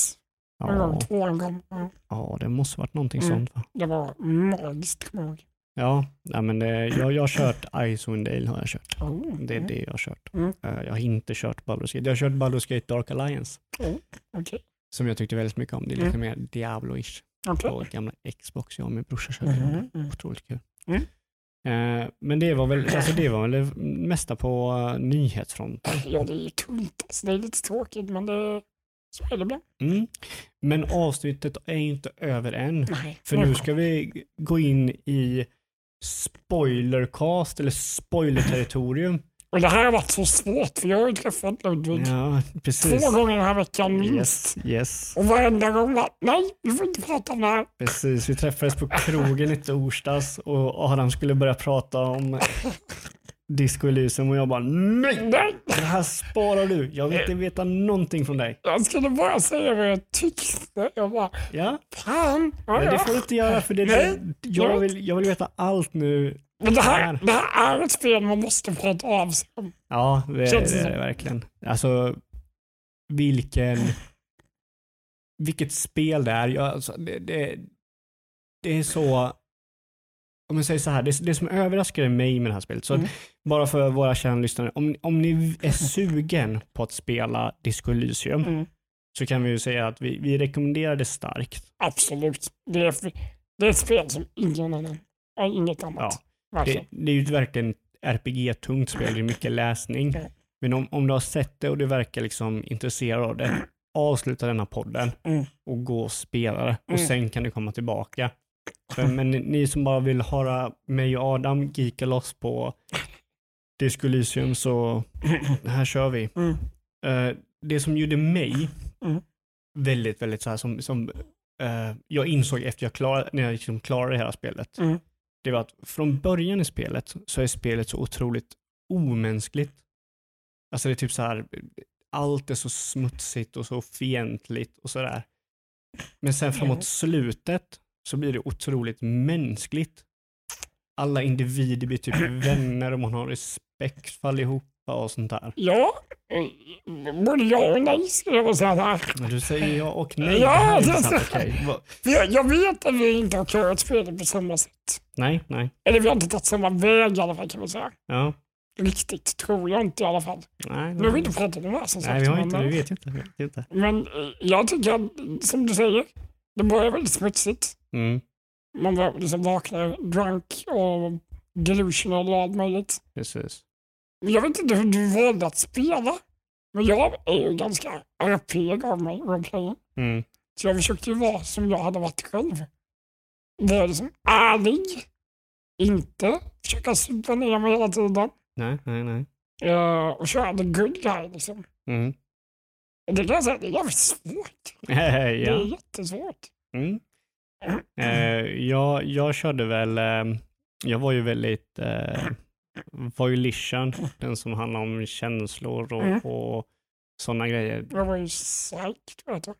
En gång, Ja, tvåan kom. Ja, ja, det måste varit någonting Mm. sånt va? det var magiskt, kommer jag ihåg. Ja, ja men det, jag, jag har kört Icewind Dale har jag kört. Oh, Det är mm, det jag har kört. Mm. Eh, Jag har inte kört Baldur's Gate. Jag har kört Baldur's Gate Dark Alliance Okej. som jag tyckte väldigt mycket om. Det är lite Mm. mer Diablo-ish okej. på gamla Xbox. Jag och min brorsa körde det. mm. Otroligt kul. Mm. Eh, Men det var väl alltså det var väl mesta på uh, nyhetsfronten. Ja, det är ju tungt. Alltså, det är lite tråkigt, men det, så är det ibland. Mm. Men avsnittet är inte över än. Nej. För nu ska vi gå in i spoilercast eller spoilerterritorium. Och det här har varit så svårt, för jag har ju träffat Ludvig Ja, precis. två gånger den här veckan minst. Yes, yes. Och varenda gång var nej, vi får inte prata om det här. Precis, vi träffades på krogen i torsdags och Adam skulle börja prata om Disco Elysium och jag bara nej, Nej, det här sparar du. Jag vill inte veta någonting från dig. jag skulle bara säga vad jag tyckte. Jag bara, Ja, fan. Ja, men det ja. får du inte göra för det, Nej, jag, vill, jag vill veta allt nu. Men det här, det här är ett spel man måste prata av sig om. Ja, det, Känns det är det det verkligen. Alltså, vilken... Vilket spel det är. Jag, alltså, det, det, det är så... Om jag säger så här, det, det som överraskade mig med det här spelet, så Mm. bara för våra kära lyssnare, om, om ni är sugen på att spela Disco Elysium Mm. så kan vi ju säga att vi, vi rekommenderar det starkt. Absolut. Det är, det är ett spel som ingen annan, inget annat. Ja, Det, det är ju ett verkligen RPG-tungt spel, det är mycket läsning. Ja. Men om, om du har sett det och du verkar liksom intresserad av det, avsluta denna podden Mm. och gå och spela det. Och Mm. sen kan du komma tillbaka. Men ni som bara vill höra mig och Adam geeka loss på Disco Elysium så här kör vi. Mm. Eh, det som gjorde mig Mm. väldigt, väldigt så här som, som eh, jag insåg efter jag klarade, när jag liksom klarade hela spelet. Mm. Det var att från början i spelet så är spelet så otroligt omänskligt. Alltså det är typ så här, allt är så smutsigt och så fientligt och sådär. Men sen framåt Mm. slutet så blir det otroligt mänskligt. Alla individer blir typ vänner och man har respekt för allihopa och sånt där. Ja, både ja och nej skulle jag säga. Men du säger ja och nej. Ja, det är För Jag, jag vet att vi inte har klarat spelet på samma sätt. Nej, nej. Eller vi har inte tagit samma väg i alla fall kan man säga. Ja. Riktigt, tror jag inte i alla fall. Nej, Nu har vi inte pratat om det här som nej vi har men- inte, vi vet inte. Vi vet inte. Men eh, jag tycker att, som du säger, det börjar väldigt smutsigt. Mm, Man var- liksom vaknar drunk och delusional och allt möjligt. precis. Jag vet inte hur du valde att spela. Men jag är ju ganska RPG av mig. Mm, Så jag försökte ju vara som jag hade varit själv. Vara liksom ärlig. Inte försöka supa ner mig hela tiden. nej, nej, nej. Eh, och köra the good guy liksom. Mm. Det kan jag säga, det är jävligt svårt. Det är ja. jättesvårt. Mm. Eh, jag, jag körde väl, eh, jag var ju väldigt, eh, var ju Lishan, den som handlar om känslor och, Mm. och Sådana grejer. Det var ju Psych, tror jag.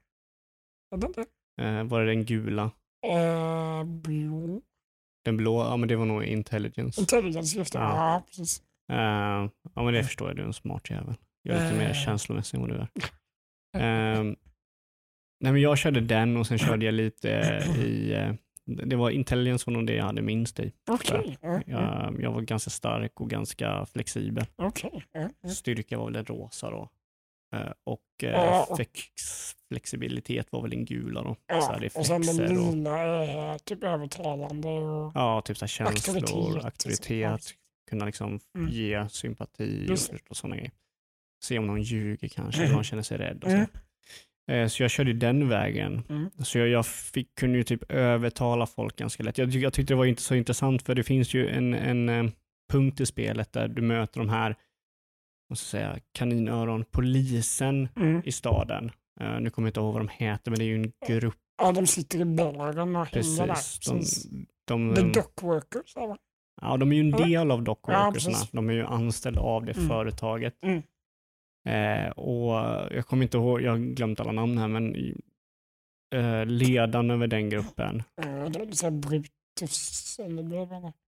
Eh, var det den gula? Eh, blå. Den blå? Ja men det var nog intelligence. Intelligence, just det. Ja. Ja, precis. Eh, ja men det förstår jag, du är en smart jävel. Jag är lite mer Eh. känslomässig än vad du är. Nej men jag körde den och sen körde jag lite i, eh, det var intelligence var nog det jag hade minst i. Ja, Jag, jag var ganska stark och ganska flexibel. Ja. Styrka var väl den rosa då. Eh, och eh, flex, flexibilitet var väl den gula då. så Ja, här, och sen och, lila är typ övertalande och ja, typ så här känslor, Auktoritet, auktoritet, liksom. kunna liksom Mm. ge sympati och, och sådana grejer. Se om någon ljuger kanske, eller någon känner sig rädd och så. Eh, Så jag körde den vägen. Mm. Så jag, jag fick, kunde ju typ övertala folk ganska lätt. Jag, jag tyckte det var inte så intressant för det finns ju en, en eh, punkt i spelet där du möter de här måste säga, kaninöron, polisen Mm. i staden. Eh, nu kommer jag inte ihåg vad de heter men det är ju en grupp Ja, de sitter i baren och hänger där. precis. De, Precis. de, The dock workers. Ja, ja, de är ju en Eller? del av dockworkersna. precis. de är ju anställda av det Mm. företaget. Mm. Eh, och jag kommer inte ihåg, jag har glömt alla namn här men eh, ledaren över den gruppen, Ja, det är så här Brutus?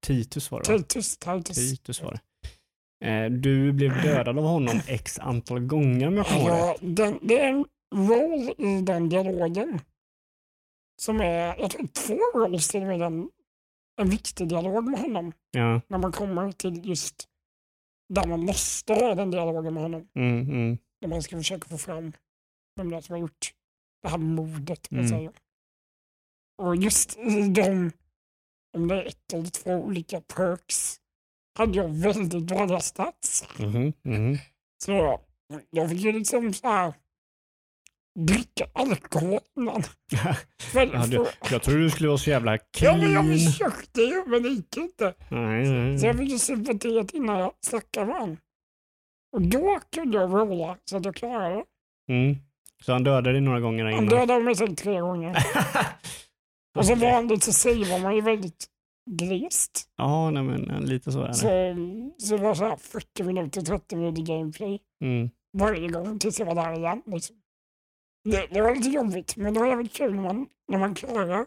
Titus var det va? Titus. Titus. Titus var det. Eh, du blev dödad av honom x antal gånger om jag kommer Ja, det är en roll i den dialogen. Som är, jag tror två rolls till och med, en, en viktig dialog med honom. Ja. När man kommer till just där man måste ha den dialogen med honom. Mm, mm, När man ska försöka få fram vem det är som har gjort det här mordet. Mm. Mm. Säger. Och just i de, om det är ett eller två olika perks, hade jag väldigt dåliga stats. mhm, mhm. Så jag fick ju liksom så här dricka alkohol innan. Ja, du, jag trodde du skulle vara så jävla ja, men jag clean. försökte ju, men det gick inte. Nej, nej, Så jag fick ju sympatiet innan jag snackade med honom. Och då kunde jag rolla så att jag klarade det. Mm. Så han dödade dig några gånger där Han innan? dödade mig sen tre gånger. Och så Okej. vanligt så säger man ju väldigt glest. Ja, nej, men eh, lite så är det. Så, så det var så här 40 minuter, 30 minuter gameplay Mm. varje gång tills jag var där igen. Liksom. Det, det var lite jobbigt, men det var jävligt kul när man, när man klarar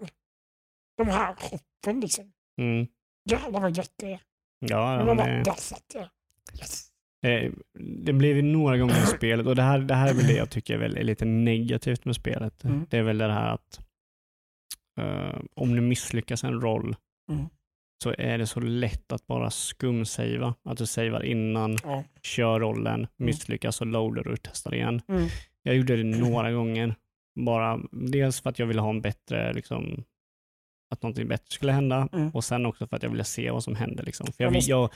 de här hoppen. Liksom. Mm. Jävlar vad gött det är. Ja, Men ja det, där satt jag. Yes. eh, det blev några gånger i spelet och det här, det här är väl det jag tycker är, väl, är lite negativt med spelet. Mm. Det är väl det här att eh, om du misslyckas en roll Mm. så är det så lätt att bara skumsavea. Att du savear innan, Ja. kör rollen, misslyckas och loadar och testar igen. Mm. Jag gjorde det några gånger. Bara dels för att jag ville ha en bättre, liksom, att någonting bättre skulle hända Mm. och sen också för att jag ville se vad som hände. Liksom. För Ja, jag, jag,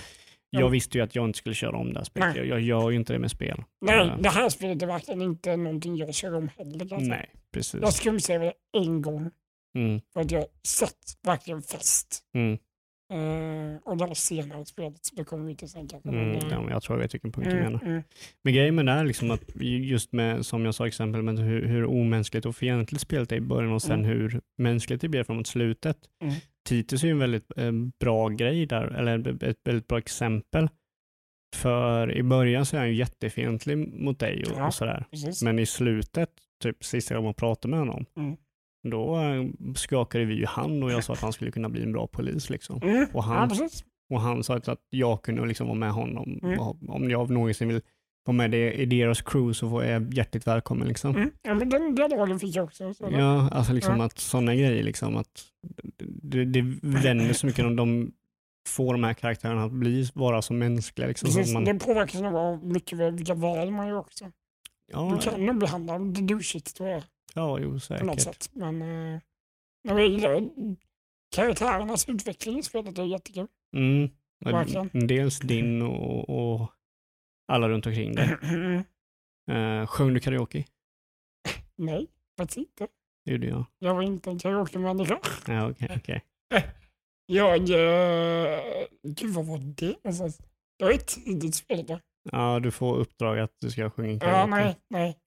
jag Ja. visste ju att jag inte skulle köra om det här spelet. Jag, jag gör ju inte det med spel. Nej, Eh, det här spelet är verkligen inte någonting jag kör om heller. jag säga. Nej, precis. Jag skumsavade en gång Mm, för att jag satt verkligen fast. mm, Eh, och det var senare i spelet så det kommer vi inte men, mm, ja, men jag tror jag vet vilken punkt du mm, menar. mm, Men grejen med det är liksom att just med, som jag sa exempel, med hur, hur omänskligt och fientligt spelet är i början och sen Mm. hur mänskligt det blir framåt slutet. Mm. Titus är ju en väldigt eh, bra grej där, eller ett väldigt bra exempel. För i början så är han ju jättefientlig mot dig och, Ja. och sådär. precis. Men i slutet, typ sista gången man pratade med honom, Mm. Då eh, skakade vi ju hand och jag sa att han skulle kunna bli en bra polis. Liksom. Mm. Och han- Ja. Och han sa att jag kunde liksom vara med honom. Mm. Om jag någonsin vill vara med i deras crew så får jag hjärtligt välkommen. Liksom. Mm. Ja, men den dialogen fick jag också. Så Ja, alltså liksom Ja. att sådana grejer, liksom att det, det vänder så mycket om de får de här karaktärerna att bli, vara så mänskliga. Liksom, så Precis, att man, Det påverkas nog av mycket vilka val man gör också. ja, Du kan nog bli handlad douchigt tror jag ja, jo på något säkert. sätt. Men eh, jag gillar karaktärernas utveckling i spelet är jättekul. Mm. Verkligen. Dels din och, och alla runt omkring dig. Uh, sjöng du karaoke? Nej, faktiskt inte. Det gjorde jag. Jag var inte en karaoke-människa. Ja, okej, okej. Jag... Eh, gud, vad var det? Det var ett tidigt spel då. Ja, du får uppdrag att du ska sjunga Ja, karaoke. nej, nej.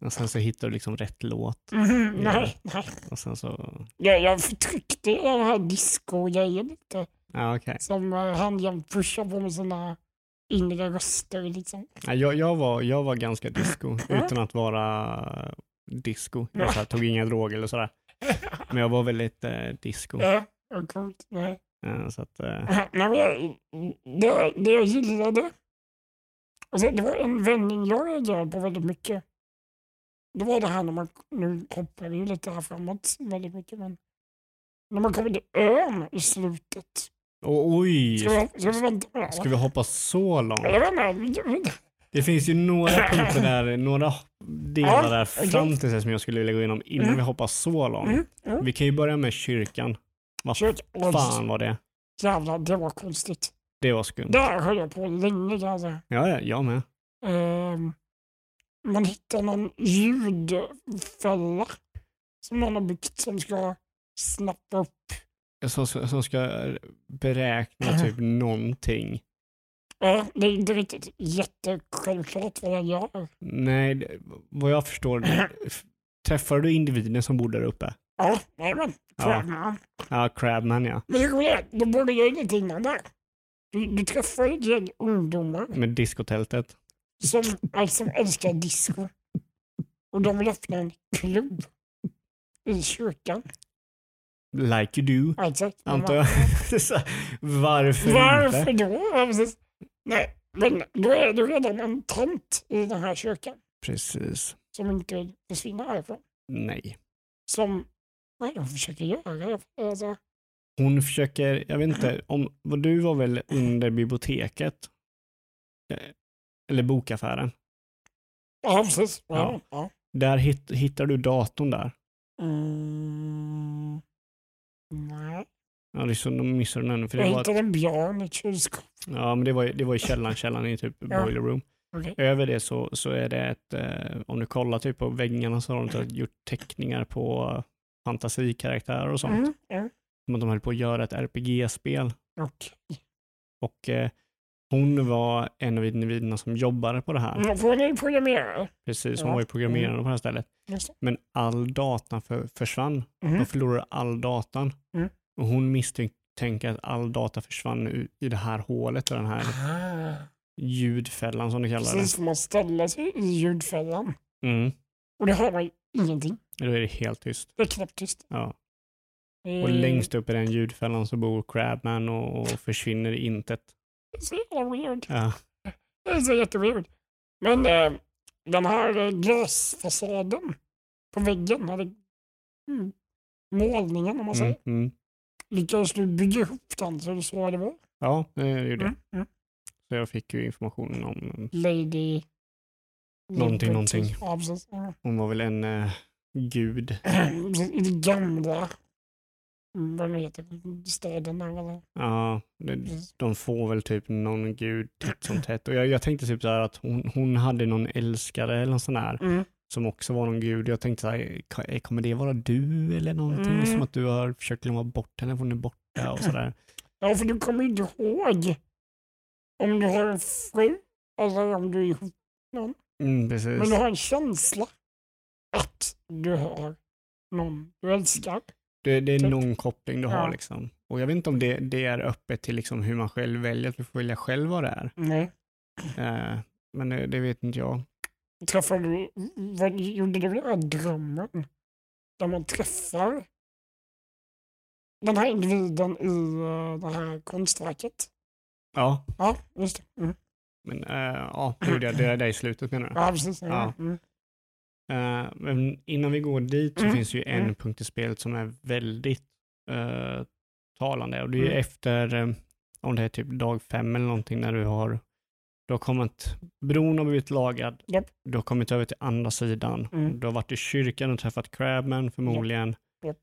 Och sen så hittar du liksom rätt låt. Ja. nej, nej. Och sen så... Jag, jag förtryckte den här disco-grejen lite. Ja, okej. Som uh, han pushar på med sina inre röster liksom. Nej, Jag, jag, var, jag var ganska disco utan att vara disco. Jag här, tog inga droger eller sådär. Men jag var väldigt eh, disco. Ja, coolt. Nej. Eh, så att, eh, Nej, men jag, det, det jag gillade, alltså det var en vändning jag reagerade på väldigt mycket. Det var det här när man, nu hoppar vi lite här framåt väldigt mycket, men när man kommer till ön i slutet. och, oj, Ska vi, ska vi vänta det? ska vi hoppa så långt? Jag vet inte. Det finns ju några punkter där, några delar Ja, där fram till det som jag skulle vilja gå igenom innan Mm. vi hoppar så långt. Mm, mm. Vi kan ju börja med kyrkan. Vad fan var det? Jävlar, det var konstigt. Det var skumt. Där höll jag på länge säga. Ja, ja, jag med. Ehm, man hittar någon ljudfälla som någon har byggt som ska snappa upp. Som, som ska beräkna typ någonting. Ja, det är inte riktigt jättesjälvklart vad den gör. Nej, vad jag förstår, träffar du individen som bor där uppe? Ja, nej men. Ja. Crabman ja. Men det roliga är de borde göra lite innan där. Du, du träffar ett gäng ungdomar Med diskotältet. som, alltså, älskar disco. Och de vill öppna en klubb i kyrkan. Like you do, Alltså, antar jag. Varför, Varför inte? då? Ja, precis. Nej, men då är det redan en tant i den här kyrkan Precis. som inte försvinner härifrån. Nej. Som, vad är det hon försöker göra? Alltså, Hon försöker, jag vet inte, om, du var väl under biblioteket? Eh, Eller bokaffären. ja, precis. Ja. Ja. Där hit, hittar du datorn där. Mm, nej, Ja, det är så de missade den. För jag var, hittade en björn i ett kylskåp. ja, men det var, det var i källaren, källaren i typ Ja. boiler room. Okej. Över det så, så är det ett, eh, om du kollar typ på väggarna så har de gjort teckningar på fantasikaraktärer och sånt. Mm, ja. Att de höll på att göra ett RPG-spel. Okej. Och eh, hon var en av individerna som jobbade på det här. Mm, Får ni programmera? Precis, hon Ja. var ju programmerare på det här stället. Det. Men all datan för, försvann. Mhm. De förlorade all datan. Mm. Och hon misstänker att all data försvann i det här hålet, och den här Ah, ljudfällan som de kallar precis, får man ställa sig i ljudfällan. det. Mm. Och det hör man ingenting. Då är det helt tyst. Det är knäpptyst. Ja. Eh, Och längst upp i den ljudfällan så bor Crabman och, och försvinner i intet. Det är så jävla weird. Ja. Det är så jätteweird. Men eh, den här eh, glasfasaden på väggen, eller, mm, målningen om man säger, Mm. Mm. lyckades du bygga ihop den så det så det var? Ja, det gjorde jag. Mm, mm. Så jag fick ju informationen om, Lady... Någonting, någonting. Ja, precis. Hon var väl en eh, gud. I det gamla, mm, vad det heter, staden där. Eller? Ja, det, de får väl typ någon gud titt som tätt. Och jag, jag tänkte typ så här att hon, hon hade någon älskare eller något sån här Mm. som också var någon gud. Jag tänkte så här, "Ka- kommer det vara du eller någonting? Mm. Som att du har försökt glömma bort henne, för hon är borta och sådär. Ja, för du kommer inte ihåg om du har en fru eller om du är ihop med någon. Mm. Men du har en känsla att du har någon du älskar. Det, det är Typ. någon koppling du har Ja. liksom. Och jag vet inte om det, det är öppet till liksom hur man själv väljer, att du får välja själv vad det är. Nej. Eh, men det, det vet inte jag. Träffade du, vad gjorde du den här drömmen? Där man träffar den här individen i uh, det här konstverket. Ja, Ja, just det. Mm. men eh, ja, det. Det är det i slutet menar du? Ja, precis. Ja. Mm. Eh, men innan vi går dit så Mm, finns ju en mm. punkt i spelet som är väldigt eh, talande. Och det är ju Mm. efter, eh, om det är typ dag fem eller någonting, när du har, du har kommit, bron har blivit lagad, Japp. du har kommit över till andra sidan, Mm. du har varit i kyrkan och träffat Crabman förmodligen. Japp.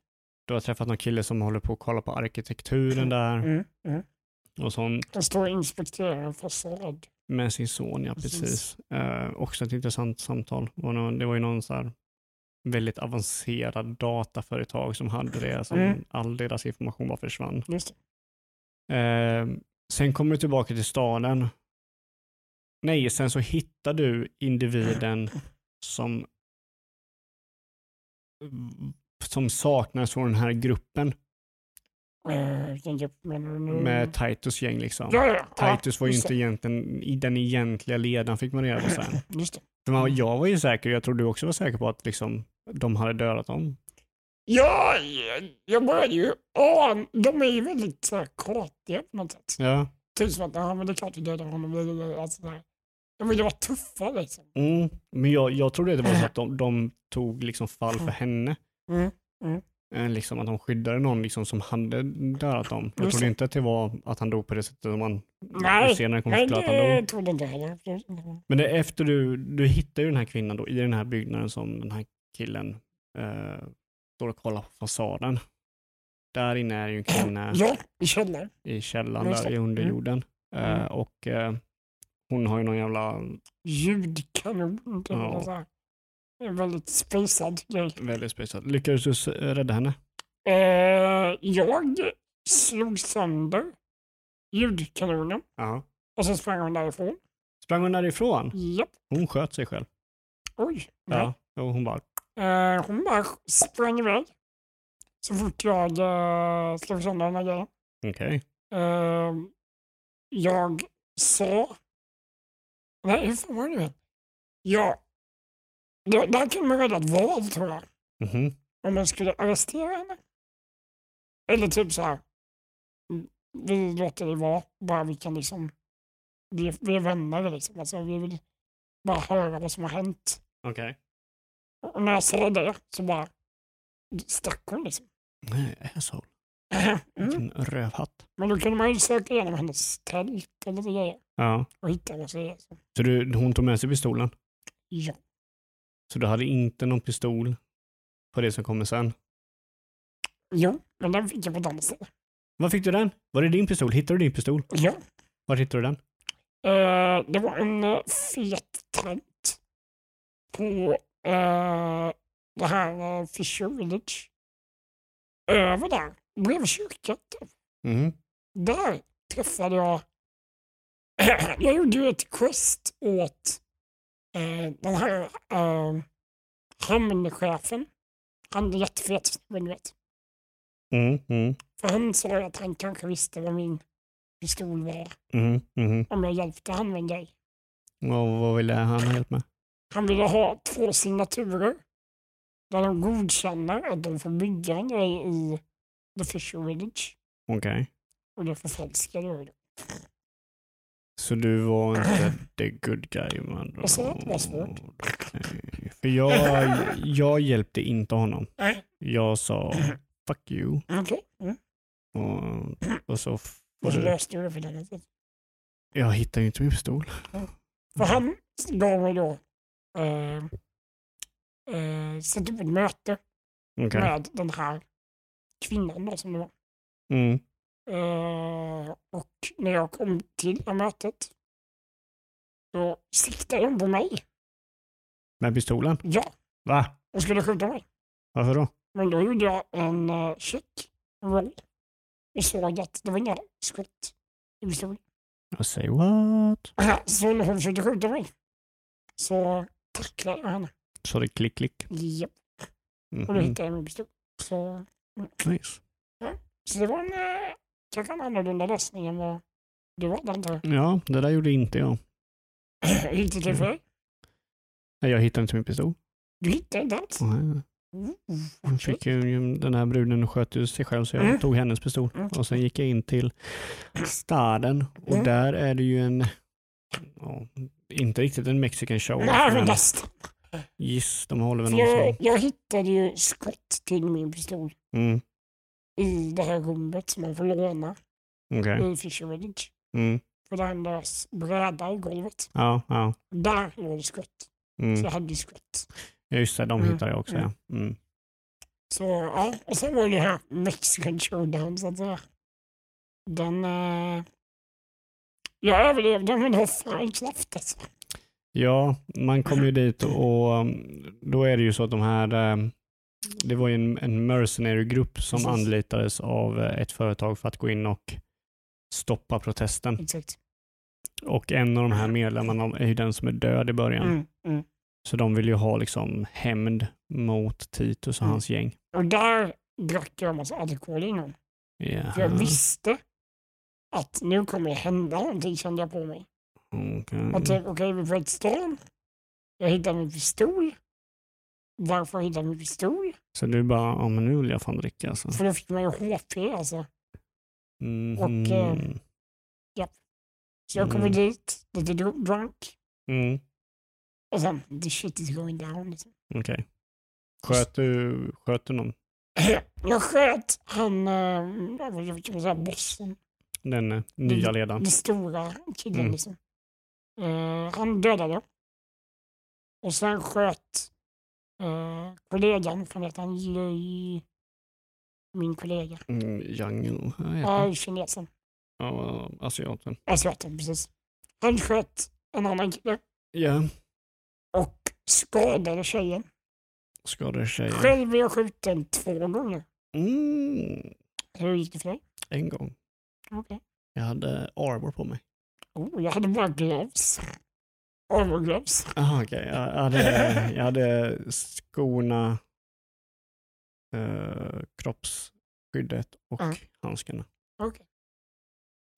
Du har träffat någon kille som håller på att kolla på arkitekturen där Mm. Mm. och sånt Jag står och inspekterar en fasad. Med sin son, ja Precis. precis. Eh, också ett intressant samtal. Det var, ju någon så väldigt avancerad dataföretag som hade det, som Mm. all deras information bara försvann. Eh, sen kommer du tillbaka till staden. Nej, sen så hittar du individen som som saknas från den här gruppen. Eh, vilken grupp menar du nu? Med Titus gäng liksom. Ja, ja, ja. Titus var ju inte egentligen i den egentliga ledaren fick man reda på sen. Just det. För man, jag var ju säker, jag tror du också var säker på att liksom, de hade dödat dem. Ja, jag- började ju ana, de är ju väldigt så här kratiga på något sätt. Ja. Typ som att, ja men det är klart vi dödar honom. Alltså. De ville vara tuffa liksom. Mm. Men jag, jag trodde det var så att de, de tog liksom fall för henne. Mm. Eh, Liksom att de skyddade någon liksom som hade dödat dem. Jag trodde inte att det var att han dog på det sättet som man Nej, senare kom Nej, att att han dog. det trodde inte jag heller. Men det är efter du, du hittar ju den här kvinnan då i den här byggnaden som den här killen eh, står och kollar på fasaden. Där inne är ju en kvinna Ja, i källaren. i källaren där i underjorden. Mm. Eh, och eh, hon har ju någon jävla Ljudkanon. Ja. En väldigt spejsad grej. väldigt speciell. Lyckades du rädda henne? Eh, jag slog sönder ljudkanonen Ja. och så sprang hon därifrån. Sprang hon därifrån? Japp. Hon sköt sig själv. Oj. Ja. Och hon bara, Eh, hon bara sprang iväg. Så fort jag eh, slog sönder den här grejen. okej. Eh, jag sa... Nej, hur fan var det nu? Ja. Där kunde man rädda ett val tror jag. Mhm. Om man skulle arrestera henne. Eller typ så här. mm, Vi låter det vara. Bara vi kan liksom. Vi, vi är vänner liksom. Alltså, vi vill bara höra vad som har hänt. Okej. Och när jag sa det så bara stack hon liksom. Nej, asshole. Mm. Vilken rövhatt. Men då kunde man ju söka igenom hennes tält och lite grejer. Ja. Och hitta vad som Så du, hon tog med sig pistolen? ja. Så du hade inte någon pistol på det som kommer sen? Jo, men den fick jag på ställe. Var fick du den? Var det din pistol? Hittade du din pistol? Ja. Var hittade du den? Eh, det var en uh, fet tant på eh, det här uh, Fisher Village. Över där, bredvid kyrkan. Mhm. Där träffade jag... jag gjorde ju ett quest åt eh, den här uh, hamnchefen. Han är jättefet, du vet. Mm, mm, För han sa att han kanske visste vad min pistol var. mm, mm. Om jag hjälpte han med en grej. Och vad ville han ha hjälp med? Han ville ha två signaturer. Där de godkänner att de får bygga en grej i The Fisher Village. Okej. Och det förfalskade jag. då. Så du var inte the good guy man. Jag sa att det var svårt. För jag, jag hjälpte inte honom. Nej, Jag sa fuck you. okej. Mm. Och, och så Och så du, löste jag det för den sättet. jag hittar ju inte min pistol. För han gav mig då eh, eh, sätta upp ett möte Okej. med den här kvinnan då som det var. Mm. Eh, och när jag kom till mötet då siktade de på mig. Med pistolen? Ja, Va? och skulle skjuta mig. Varför då? Men då gjorde jag en uh, check roll och såg att det var inga skott i pistolen. Jag säger what? Så när hon försökte skjuta mig så tacklade jag henne. Så det klick klick. Japp, och då Mhm. hittade jag min pistol. Så, Nice. så det var en kanske en annorlunda lösning än vad du hade antar. Ja, det där gjorde inte jag. Det till för? Nej, Jag hittade inte min pistol. Du hittade inte alls? Nej. Mm, Hon fick ju, den här bruden sköt ju sig själv så jag Mm. tog hennes pistol. Mm. Och sen gick jag in till staden och Mm. där är det ju en, ja, inte riktigt en mexican show. Nej, men nästan. giss, de håller väl Jag, jag hittade ju skott till min pistol Mm. I det här rummet som man får låna Okej. i Fisher Village. Mm. För det lös bräda i golvet. Ja, ja. Där låg det skott. Så Mm. jag hade skott. Ja, Just det, de Mm. hittade jag också. Mm. Ja. Mm. Så ja, och sen var det här Mexican showdown så att säga. Den... Eh, jag överlevde men det var fan knappt alltså. Ja, man kom ju dit och um, då är det ju så att de här, um, det var ju en, en mercenary-grupp som Precis. anlitades av eh, ett företag för att gå in och stoppa protesten. Exakt. Och en av de här medlemmarna är ju den som är död i början. Mm, mm. Så de vill ju ha liksom hämnd mot Titus och Mm. hans gäng. Och där drack jag en massa alkohol innan. För jag visste att nu kommer det hända någonting kände jag på mig. Tänkte okej vi är på ett stan. Jag hittar min pistol. Varför hittade jag min pistol? Så du bara, ja men nu vill jag fan dricka alltså. För då fick man ju HP alltså. Mhm. Och, eh, Så jag kommer Mm. dit, lite dr- drunk. Mm. Och sen, the shit is going down. Liksom. Okej. Sköt du, sköt du någon? Jag sköt han, eh, vad kan man säga, bossen. Den eh, nya ledaren? Den stora killen Mm. liksom. Eh, han dödade. Och sen sköt uh, kollegan, heta han Lei, min kollega. Mm, Jungle, vad heter Ja, kinesen. Ja, asiaten. Asiaten, precis. Han sköt en annan kille Ja, och skadade tjejen. skadade tjejen. Själv är jag skjuten två gånger. Mm, Hur gick det för dig? en gång. Okej. Jag hade arbor på mig. Oh, jag hade bara gloves. Armor gloves. Aha, okej. Jag, hade, jag hade skorna, eh, kroppsskyddet och Ja. handskarna. Okej.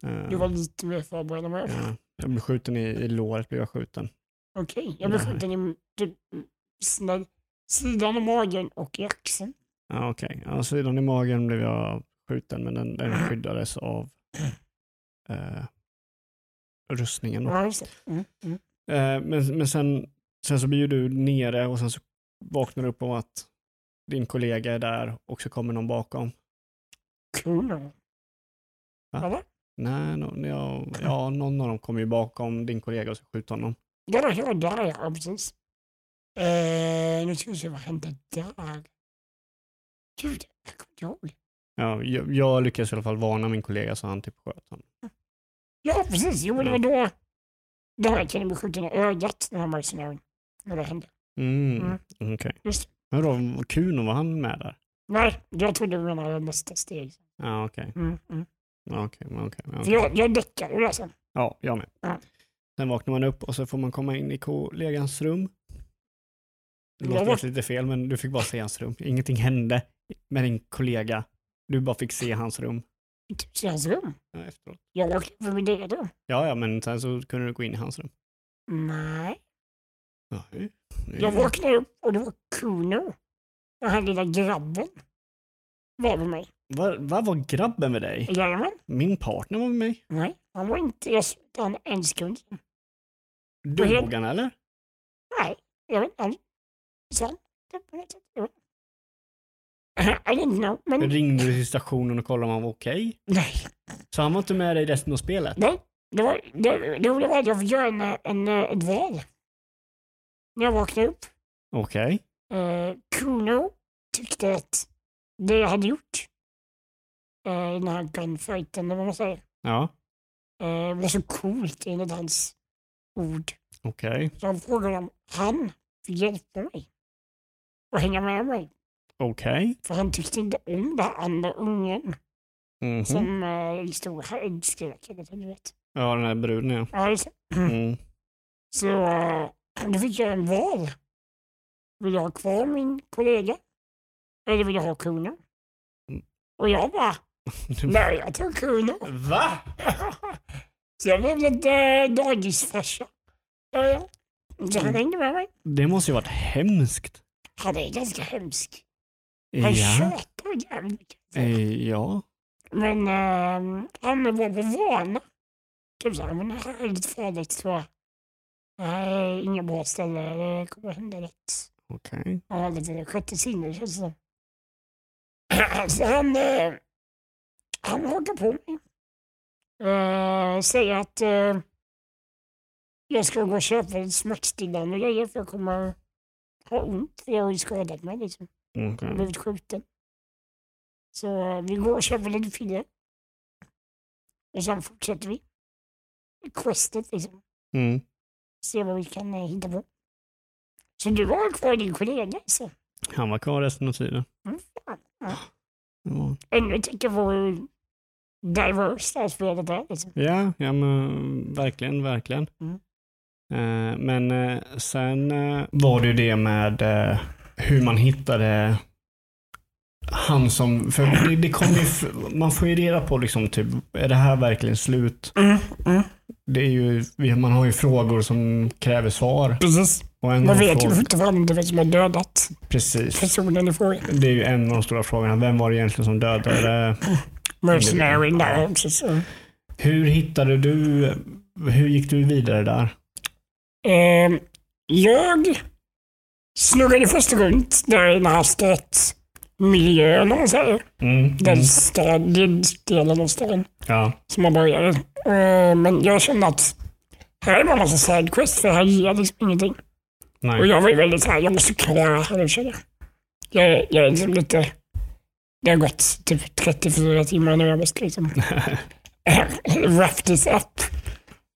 Eh, Du var lite mer förberedd än vad jag var. ja, jag blev skjuten i, i låret. Blev jag skjuten. Okej, jag blev Nej. skjuten i typ, sidan av magen och i axeln. Ja, okej. Ja, sidan i magen blev jag skjuten men den, den Mm. skyddades av eh, rustningen. Då. Mm, mm. Eh, men men sen, sen så blir ju du nere och sen så vaknar du upp om att din kollega är där och så kommer någon bakom. Kul. Va? Nej, no, ja, ja, någon av dem kommer ju bakom din kollega och så skjuter honom. Ja, var där ja, precis. Eh, nu ska vi se vad hände där. Gud, jag kommer inte ihåg. Ja, jag, jag lyckades i alla fall varna min kollega så han typ sköt honom. Ja, precis. Jo, men det var då den här killen blev skjuten i ögat, den här mercenären. När det hände. Mm, Mm. okej. Just Men då, Kuno, var han med där? Nej, jag trodde du menade nästa steg. Ja, okej. Mm, mm. Okej, men För okej. jag, jag däckade det sen. Ja, jag med. Ja. Sen vaknar man upp och så får man komma in i kollegans rum. Det låter var- lite fel, men du fick bara se hans rum. Ingenting hände med din kollega. Du bara fick se hans rum Till hans rum. ja, efteråt. Jag åkte för mitt eget rum. Ja, ja, men sen så kunde du gå in i hans rum. Nej. Det- det- Jag vaknade upp och det var Kuno. Den här lilla grabben. Var med mig. Vad vad var grabben med dig? Jajamän. Min partner var med mig. Nej, han var inte... Jag han en sekund. Dog han eller? Nej, jag vet inte. Det på något sätt. I don't know, men Ringde du till stationen och kollade om han var okej? nej. Så han var inte med dig resten av spelet? Nej, det var det, det roliga var att jag fick göra en, en, ett val. När jag vaknade upp. Okej. Eh, Kuno tyckte att det jag hade gjort, eh, den här gunfighten, eller vad man säger, Ja, eh, var så coolt enligt hans ord. okej. Så han frågade om han fick hjälpa mig och hänga med mig. Okej. För han tyckte inte om den andra ungen Mhm. som eh, stod och skrek. eller vad vet. Ja, den här bruden ja. Ja, det. Mm. Så eh, då fick jag en val. Vill jag ha kvar min kollega? Eller vill jag ha Kuno? Mm. Och jag bara, nej jag tar Kuno. Va? Så jag blev lite äh, dagisfarsa. Ja, ja. Så han Mm. hängde med mig. Det måste ju varit hemskt. Han är ganska hemsk. Han Ja. tjatar jävligt mycket. Eh, Ja. Men uh, han var på vana. Typ såhär, men det här är lite farligt jag. Det här är inga bra ställe, det kommer hända något. Okej. Han har lite sjätte sinne känns det som. Så han, eh, han hakar på mig. Eh, säger att eh, jag ska gå och köpa en smärtstillande grejer för jag kommer ha ont. För jag har ju skadat mig liksom. Jag har Okej. blivit skjuten. Så eh, vi går och köper lite piller. Och sen fortsätter vi. Questet liksom. Mm. Se vad vi kan eh, hitta på. Så du har kvar din kollega alltså? Han var kvar resten av tiden. Mm, fan. Ja. Ja, Ännu tänker på hur diverse det här spelet är. Liksom. ja, ja men verkligen, verkligen. Mm. Eh, men eh, sen eh, var det ju det med eh, hur man hittade han som, för det, det kommer man får ju reda på liksom typ, är det här verkligen slut? Mm, mm, Det är ju, man har ju frågor som kräver svar. precis. Man vet ju fortfarande vem som har dödat precis. personen i fråga. Det är ju en av de stora frågorna. Vem var det egentligen som dödade? Mercenary. Så. Hur hittade du, hur gick du vidare där? Ehm, jag snurrade först runt där i den här stadsmiljön, om man säger. Mm. Den Mm. den delen av staden Ja. som man började. Ehm, men jag kände att här är bara en massa sidequest för här ger liksom ingenting. Och Nej. jag var ju väldigt såhär, jag måste klara det nu känner jag. Jag, jag är liksom lite, det har gått typ 34 timmar nu, jag måste liksom wrap this up.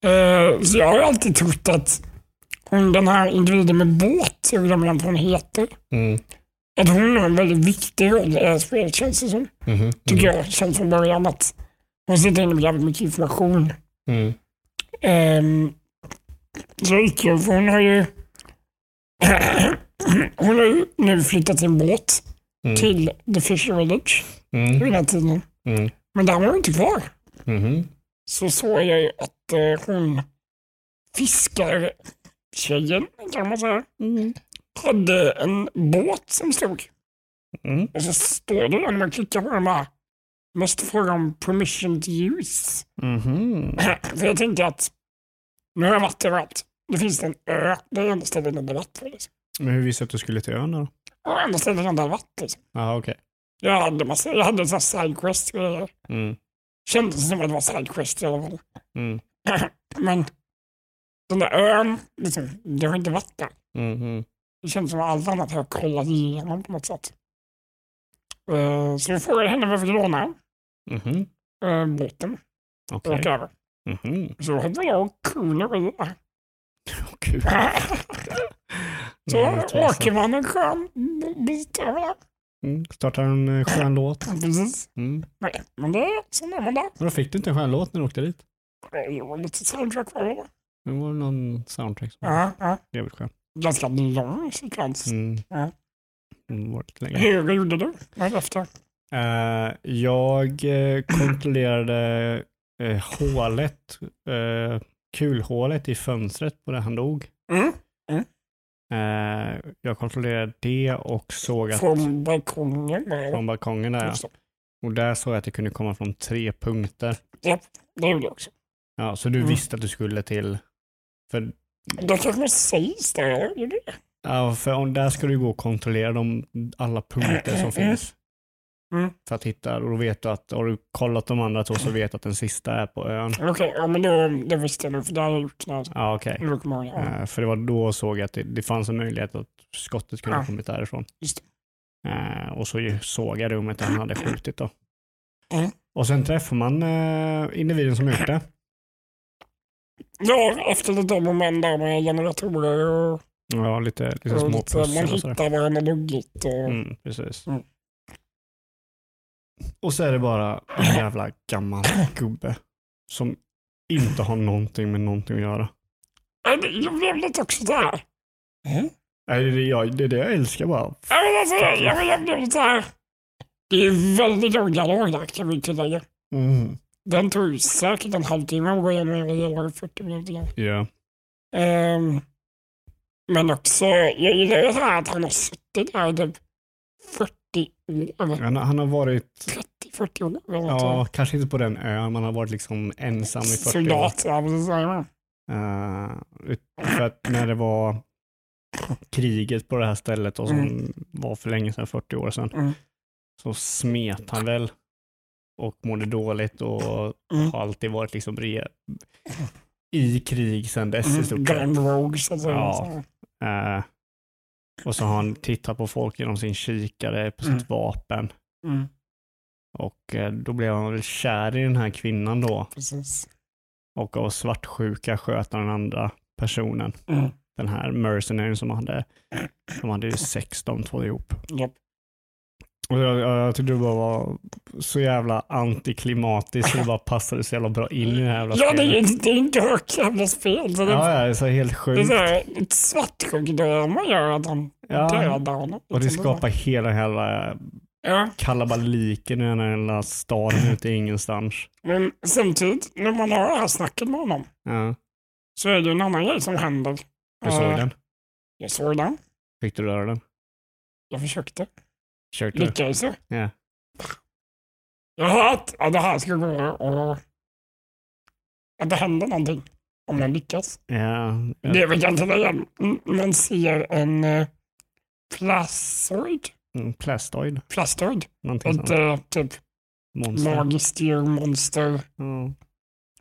Eh, så jag har ju alltid trott att hon, den här individen med båt, jag glömmer inte vad hon heter, Mm. att hon har en väldigt viktig roll i det här spelet känns det som. Mhm. Tycker jag känns från början att hon sitter inne med jävligt mycket information. Mm. Um, så utgår för hon har ju hon har ju nu flyttat sin båt Mm. till The Fisher Village vid Mm. den här tiden. Mm. Men där var hon inte kvar. Mhm. Så såg jag ju att eh, hon fiskar tjejen kan man säga, hade en båt som stod. Mm. Och så står det när man klickar på den bara, måste fråga om permission to use. Mhm. För jag tänkte att nu har jag varit överallt. Det finns en ö, det är enda stället där det vatten. Liksom. Men hur visste du att du skulle till ön då? Och enda stället där det. Liksom. Ja, okej. Jag hade, massa, jag hade en sidequest grejer. Mm. Kändes som att det var sidequest i alla fall. Mm. Men den där ön, liksom, det har inte varit där. Mhm. Det känns som att allt annat har kollat igenom på något sätt. Eh, Så jag frågade henne varför låna Mhm. uh, båten Okej. och åka över. Mhm. Så hade jag och det. Åh, Gud. Så Mm, åker man en skön bit över där. Mm. Startar en eh, skön låt. Precis. Mm. Nej, men det sen är man där. Men då fick du inte en skön låt när du åkte dit? Var lite soundtrack var det. Det var någon soundtrack som var Ja, ja. jävligt skön. Ganska lång sekvens. Mm. Ja. Mm. Hur gjorde du? Efter? Eh, jag eh, kontrollerade eh, hålet, uh, kulhålet i fönstret på där han dog. Mm. Eh, jag kontrollerade det och såg att Från balkongen? bara. från balkongen där, ja. Och där såg jag att det kunde komma från tre punkter. Japp, det gjorde jag också. Ja, så du Mm. visste att du skulle till, för, Det kanske sägs där. Gjorde det? ja, för om, där ska du gå och kontrollera de, alla punkter som finns. Mm. För att hitta, och då vet du att, har du kollat de andra två så vet du att den sista är på ön. Okej, ja men då, det visste jag nog för det har jag gjort när jag Ja, kommer jag. Ja. Eh, för det var då såg jag att det, det fanns en möjlighet att skottet kunde ha Ja. kommit därifrån. Eh, och så såg jag rummet där han hade skjutit då. Mm. Och sen träffar man eh, individen som gjort det. Ja, efter lite om och men där med generatorer och, Ja, lite, lite och små lite, man pussel och sådär. hittar var han har luggit. Och, Mm, precis. Mm. Och så är det bara en jävla gammal gubbe som inte har någonting med någonting att göra. Jag blev lite också såhär. Nej, Det är det, jag, det är det jag älskar bara. Ja, men alltså, jag, jag, blev lite såhär. Det är väldigt lång dialog där kan vi tillägga. Mm. Den tog säkert en halvtimme att gå igenom hela hela 40 minuter. Ja. Ehm, men också, jag gillar ju här att han har suttit där i typ 40 år. Han, han har varit, 30-40 år. ja, kanske inte på den ön, man har varit liksom ensam i 40 år. Soldat, ja precis. ut- för att när det var kriget på det här stället och som Mm. var för länge sedan, 40 år sedan, Mm. så smet han väl och mådde dåligt och Mm. har alltid varit liksom re- i krig sedan dess i Mm. stort sett. Gone rogue så att säga. Ja. Eh, och så har han tittat på folk genom sin kikare på sitt Mm. vapen. Mm. Och eh, då blev han väl kär i den här kvinnan då. Precis. Och av svartsjuka sköt han den andra personen. Mm. Den här mercenaryn som hade, de hade sex de två ihop. Japp. Jag, jag, tyckte det bara var så jävla antiklimatiskt så det bara passade så jävla bra in i det här jävla Ja, det är det är en mörk jävla spel. Så det, Ja, ja, det är så helt det är sjukt. så ett svartsjukt drama gör att han Ja. dödar honom. Och det skapar hela, hela Ja, kalabaliken i den här lilla staden ute i ingenstans. men samtidigt när man har det här snacket med honom Ja, så är det en annan grej som händer. du såg Eh, den? Jag såg den. Fick du röra den? Jag försökte. Du? Lyckades jag? Ja. Jag hört att det här ska gå och att det händer någonting om man lyckas. Ja, ja. Det det igen. Mm, Man ser en uh, plastoid, Mm, Plastoid. plastoid, Någonting ett eh, typ Monster. magiskt djurmonster.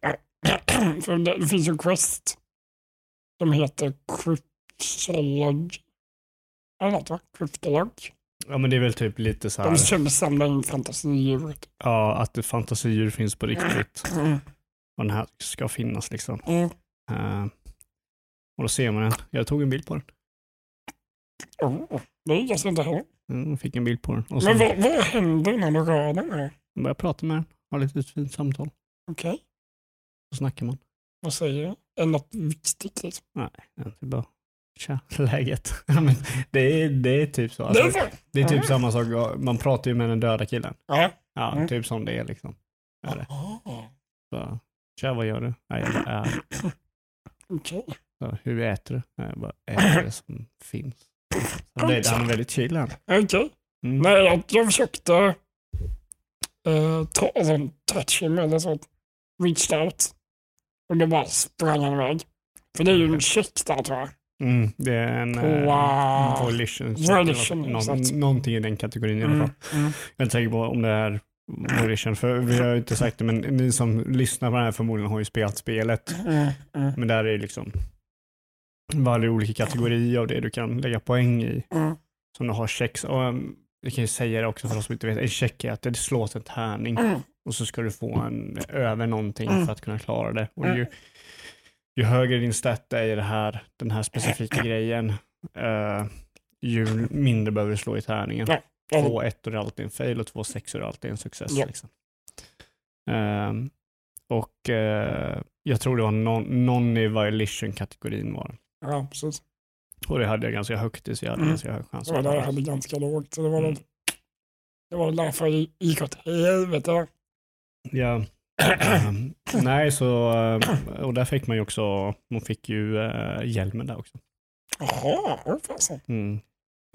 Ja. För det, det finns en quest som heter Cryptology. Eller något va? Cryptolog. Ja, men det är väl typ lite så här. De försöker samla in fantasidjur. Ja, att fantasidjur finns på riktigt. Mm. Och den här ska finnas liksom. Mm. Eh, och då ser man den. Jag tog en bild på den. Oh, det är ganska inte heller. Mm, fick en bild på den. Och Men sen vad, vad händer när du rör den här? jag prata med den. Ha lite fint samtal. Okej, Så snackar man. vad säger du? Är något viktigt? Liksom? Ja, det är bara tja, läget. Det, är, det är typ så. det Alltså, är så? det är typ samma sak. Man pratar ju med den döda killen. Ja. Ja, Mm. typ som det är liksom. Är det. Så, tja, vad gör du? Nej, jag bara är. Okej. Så, hur äter du? Nej, jag bara äter det som finns. Så det, han är väldigt chill han. Okej. Mm. Nej, jag, jag försökte uh, ta alltså, touch him eller så. Reached out. Och då bara sprang han iväg. För det är ju en check där tror jag. Mm, det är en eh, uh, volition. volition, Nå, exakt. någonting i den kategorin i alla fall. Mm. Mm. Jag är inte säker på om det är volition, för vi har ju inte sagt det, men ni som lyssnar på det här förmodligen har ju spelat spelet. Mm. Mm. Men där är det liksom varje olika kategori av det du kan lägga poäng i. Mm. Som du har checks. Och, um, vi kan ju säga det också för de som inte vet. En check är att det slås en tärning Mm. och så ska du få en över någonting Mm. för att kunna klara det. Och Mm. ju, ju högre din stat är i det här, den här specifika grejen, eh, ju mindre behöver du slå i tärningen. Två ettor är alltid en fail och två sexor är alltid en success. Ja. Liksom. Ehm, och eh, jag tror det var någon, någon i violation-kategorin var. Ja, precis. Och det hade jag ganska högt i, så jag hade Mm. ganska hög chans. Det var där jag hade ganska lågt. Så det var Mm. väl det var därför det gick åt helvete. Ja. Nej, så, eh, och där fick man ju också, man fick ju uh, hjälmen där också. Jaha, oh, fasen. Mm.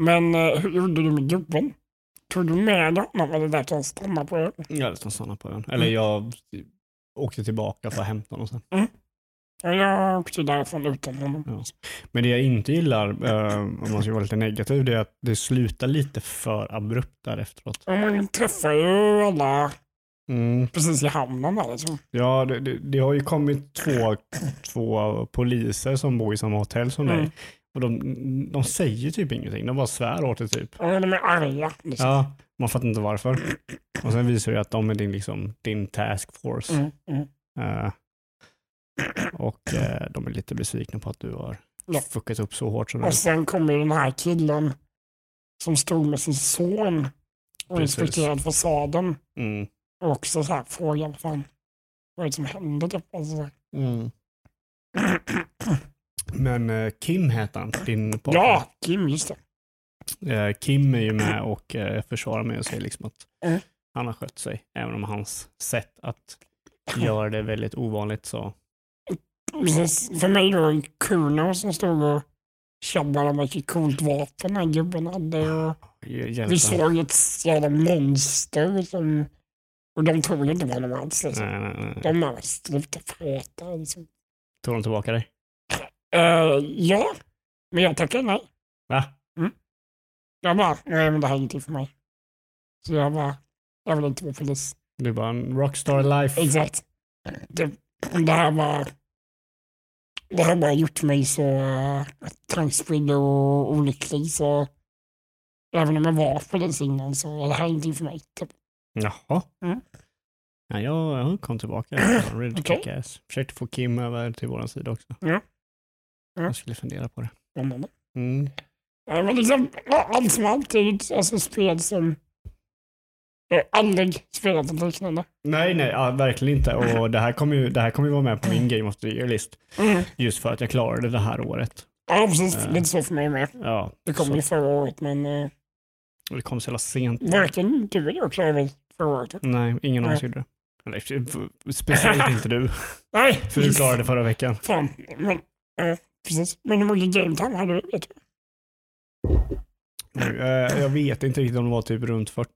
Men eh, hur gjorde du med gubben? Tog du med honom eller lät han stanna på er? Jag hade stannat på den. Eller Mm. jag åkte tillbaka för att hämta honom sen. Ja, Jag åkte därifrån utan honom. Ja. Men det jag inte gillar, eh, om man ska vara lite negativ, det är att det slutar lite för abrupt där efteråt. Ja, man träffar ju alla Mm. precis i hamnen där liksom. Ja, det, det, det har ju kommit två, två poliser som bor i samma hotell som dig. Mm. Och de, de säger typ ingenting, de bara svär åt det typ. Ja, de är arga. Liksom. Ja, man fattar inte varför. Och sen visar det att de är din, liksom, din task force. Mm, mm. Eh, och eh, de är lite besvikna på att du har Ja. fuckat upp så hårt som Och sen kommer den här killen som stod med sin son och inspekterade fasaden. mm. Och också så här frågar vad fan vad är det som händer? Typ. Alltså. Mm. Men eh, Kim heter han, din partner. ja, Kim, just det. Eh, Kim är ju med och eh, försvarar mig och säger liksom att Mm. han har skött sig. Även om hans sätt att göra det är väldigt ovanligt så. Precis, för mig då Kuno som stod och tjabbade om vilket coolt vapen den här gubben hade. Och vi såg ett jävla monster som... Och de tog inte på honom alls. Liksom. Nej, nej, nej. De bara sluta prata. Liksom. Tog de tillbaka dig? Eh, ja, men jag tackade nej. Va? Jag bara, nej men det här är ingenting för mig. Så jag bara, jag vill inte vara polis. Du bara en rockstar life. Exakt. Det, det här var... Det har bara gjort mig så uh, tankspridd och olycklig så även om jag var polis innan så är det här ingenting för mig. Typ. Jaha. Mm. Ja, jag, kom tillbaka. Jag var ready to Okej. kick ass. Försökte få Kim över till våran sida också. Ja. Ja. Jag skulle fundera på det. Spännande. Mm. Ja, men liksom, allt som allt är ju ett alltså, spel som jag aldrig spelat ett liknande. Nej, nej, ja, verkligen inte. Och det här kommer ju, det här kommer ju vara med på min Game of the Year-list. Mm. Just för att jag klarade det här året. Ja, precis. Ja. Lite så för mig med. Ja, Det kom så- ju förra året men Och det kom så jävla sent. Varken du eller jag klarade förra? Nej, ingen av oss gjorde det. Eller, speciellt inte du, Nej, för du klarade det förra veckan. Fan, men eh, precis. Men hur många game time hade du? Vet du? Nu, eh, jag vet inte riktigt om det var typ runt 40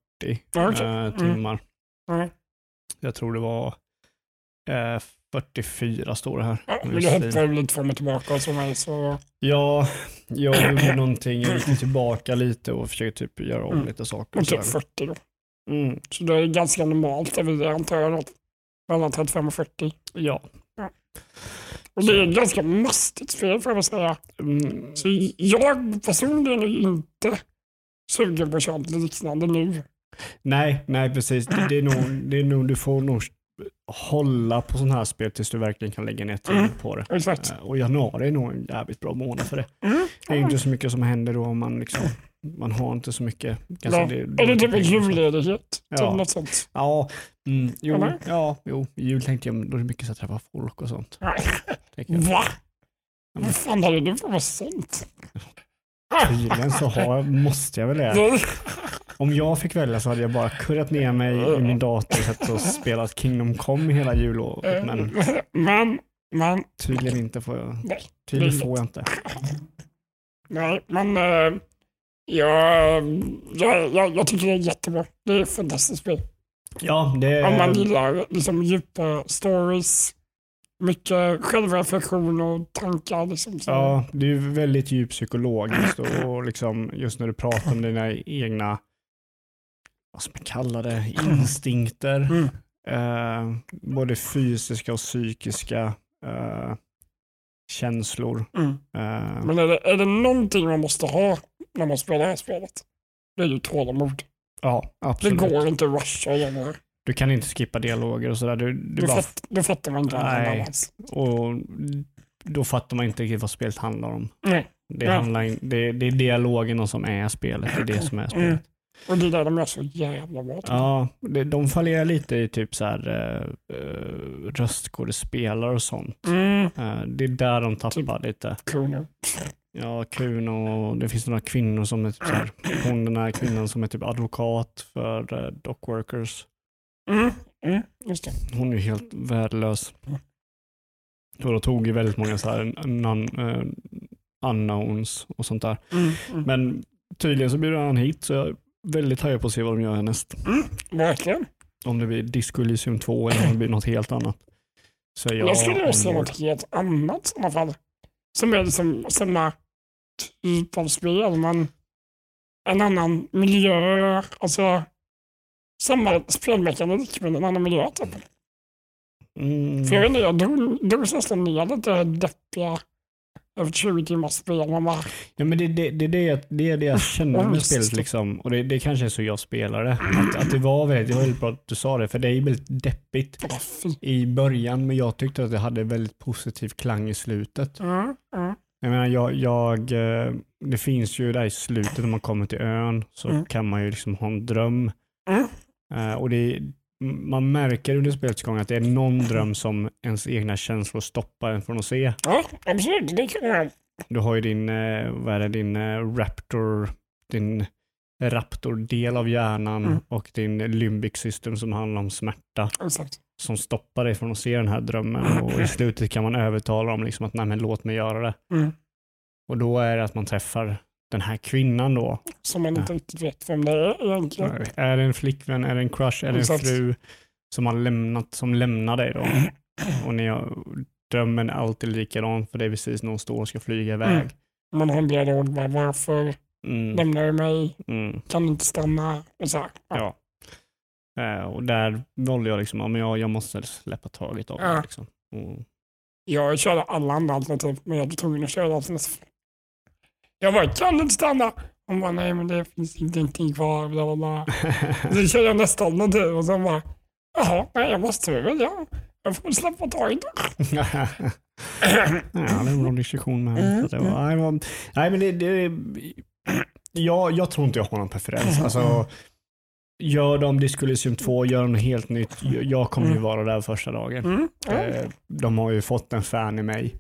Ja, okej. eh, timmar. Ja. Jag tror det var eh, 44 står det här. Ja, men du ju lite fram och tillbaka och så mig så... Ja, jag gjorde någonting. Jag gick tillbaka lite och försökte typ göra om Mm. lite saker. Typ sådär. 40 då. Mm, Så det är ganska normalt vi antar jag. att Mellan 35 och 40. ja. Och det är ett ganska mastigt spel får jag säga. Mm, Så jag personligen är inte sugen på att köra något liknande nu. nej, nej precis. Det, det, är nog, det är nog, du får nog hålla på sådana här spel tills du verkligen kan lägga ner tid Mm. på det. Exakt. Eh, Och januari är nog en jävligt bra månad för det. Mm. Det är inte så mycket som händer då. Man, liksom, man har inte så mycket. Ganska, Ja. Eller typ en julledighet. Typ Ja. något sånt. Ja, mm, jo, Eller? ja, jo, jul tänkte jag, då är det mycket så att träffa folk och sånt. Nej. Va? men- Vad fan hade du för något sånt? Tydligen så har, måste jag väl det. Om jag fick välja så hade jag bara kurrat ner mig i min dator och sett och spelat Kingdom Come hela julåret. Men men, men, tydligen inte får jag. Nej, Tydligen det får jag inte. nej, men uh, jag, jag, jag, tycker det är jättebra. Det är ett fantastiskt spel. Ja, det Om man gillar liksom djupa stories, mycket självreflektion och tankar. Liksom, så. Ja, det är ju väldigt djupt psykologiskt och, och liksom just när du pratar om dina egna, vad ska man kalla det, instinkter. Mm. Eh, både fysiska och psykiska eh, känslor. Mm. Eh, Men är det, är det någonting man måste ha när man spelar det här spelet, det är ju tålamod. ja, Det absolut. går inte att rusha igenom det. Du kan inte skippa dialoger och sådär. Du, du Då, bara, fatt, då fattar man inte det Nej. och då fattar man inte riktigt vad spelet handlar om. Nej. Det, Ja. handlar in, det, det är dialogen som är spelet. Det är det som är spelet. Mm. Och det är där de är så jävla bra. jag. Ja, det, de fallerar lite i typ så här uh, röstskådespelare och sånt. Mm. Eh, det är där de Typ. tappar lite. Kuno. Ja, Kuno och det finns några kvinnor som är typ så här, hon den här kvinnan som är typ advokat för uh, dockworkers. Mm. Mm. Hon är ju helt värdelös. Mm. Och de tog ju väldigt många så här non, uh, unknowns och sånt där. Mm. Mm. Men tydligen så blir han hit så jag är väldigt taggad på att se vad de gör härnäst. Verkligen. Om det blir Disco Elysium 2 eller om det blir något helt annat. Så jag, Jag skulle nog se något helt annat i sådana fall. Som är liksom samma typ av spel, men en annan miljö. Alltså samma spelmekanik men en annan miljö. Typ. Mm. För jag vet inte, jag drog, nästan ner lite deppiga över 20 timmars spel. Man bara, Ja, men det, det, det, är det, jag- det är det jag känner med spelet. Liksom. Och det, det kanske är så jag spelar det. Att, att det, var väldigt, det var väldigt bra att du sa det, för det är väldigt deppigt "Åh, fy. i början, men jag tyckte att det hade väldigt positiv klang i slutet. Mm, mm, Jag menar, jag, jag, eh, det finns ju där i slutet när man kommer till ön så Mm. kan man ju liksom ha en dröm. Mm. Eh, och det, man märker under spelets gång att det är någon dröm som ens egna känslor stoppar en från att se. Ja, absolut. Det kan jag. Du har ju din, eh, vad är det, din eh, Raptor, din Raptor-del av hjärnan Mm. och din limbic system som handlar om smärta Exakt. som stoppar dig från att se den här drömmen och i slutet kan man övertala dem liksom att nej men låt mig göra det. Mm. Och då är det att man träffar den här kvinnan då. Som man inte riktigt vet vem det är egentligen. Är det en flickvän, är det en crush, är det en fru som har lämnat, som lämnar dig då? Och ni har, drömmen är alltid likadan för det är precis när hon står och ska flyga iväg. Mm. Man har en dialog bara varför Mm. lämnar du mig? Mm. Kan inte stanna? Och så här. Ja. Eh, och där valde jag liksom, ja, jag, jag måste släppa taget av Ja. Liksom. Och, Jag körde alla andra alternativ, men jag var tvungen att köra alternativ. Jag bara, kan du inte stanna? Hon bara, nej men det finns ingenting kvar. Bla, bla, bla. Så körde jag nästa alternativ och sen bara, jaha, nej jag måste väl, ja. Jag får släppa taget. ja, det är en diskussion med henne. Mm, att det var, nej, det var, nej, men det, det, jag, jag tror inte jag har någon preferens. Alltså, gör de Disco Elysium 2, gör de något helt nytt. Jag- kommer ju Mm. vara där första dagen. Mm. Eh, de har ju fått en fan i mig.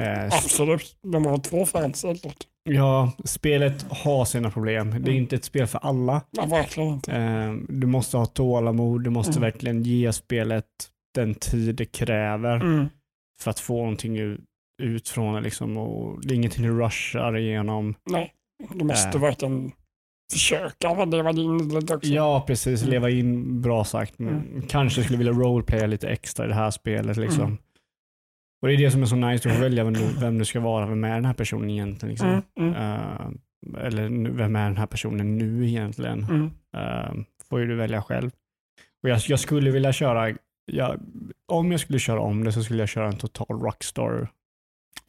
Eh, Absolut, de har två fans helt klart. Ja, spelet har sina problem. Det är Mm. inte ett spel för alla. Ja, verkligen inte. Eh, Du måste ha tålamod, du måste Mm. verkligen ge spelet den tid det kräver Mm. för att få någonting ut från det. Liksom. Och det är ingenting du rushar igenom. Nej, du måste Äh. verkligen försöka leva in det också. Ja, precis. Mm. Leva in, bra sagt. Mm. Kanske skulle vilja roleplaya lite extra i det här spelet. Liksom. Och det är det som är så nice, du får välja vem du, vem du ska vara, vem är den här personen egentligen. Liksom. Mm. Mm. Eh, eller nu- vem är den här personen nu egentligen? Mm. Eh, får ju du välja själv. Och jag, jag skulle vilja köra, jag, om jag skulle köra om det så skulle jag köra en total rockstar.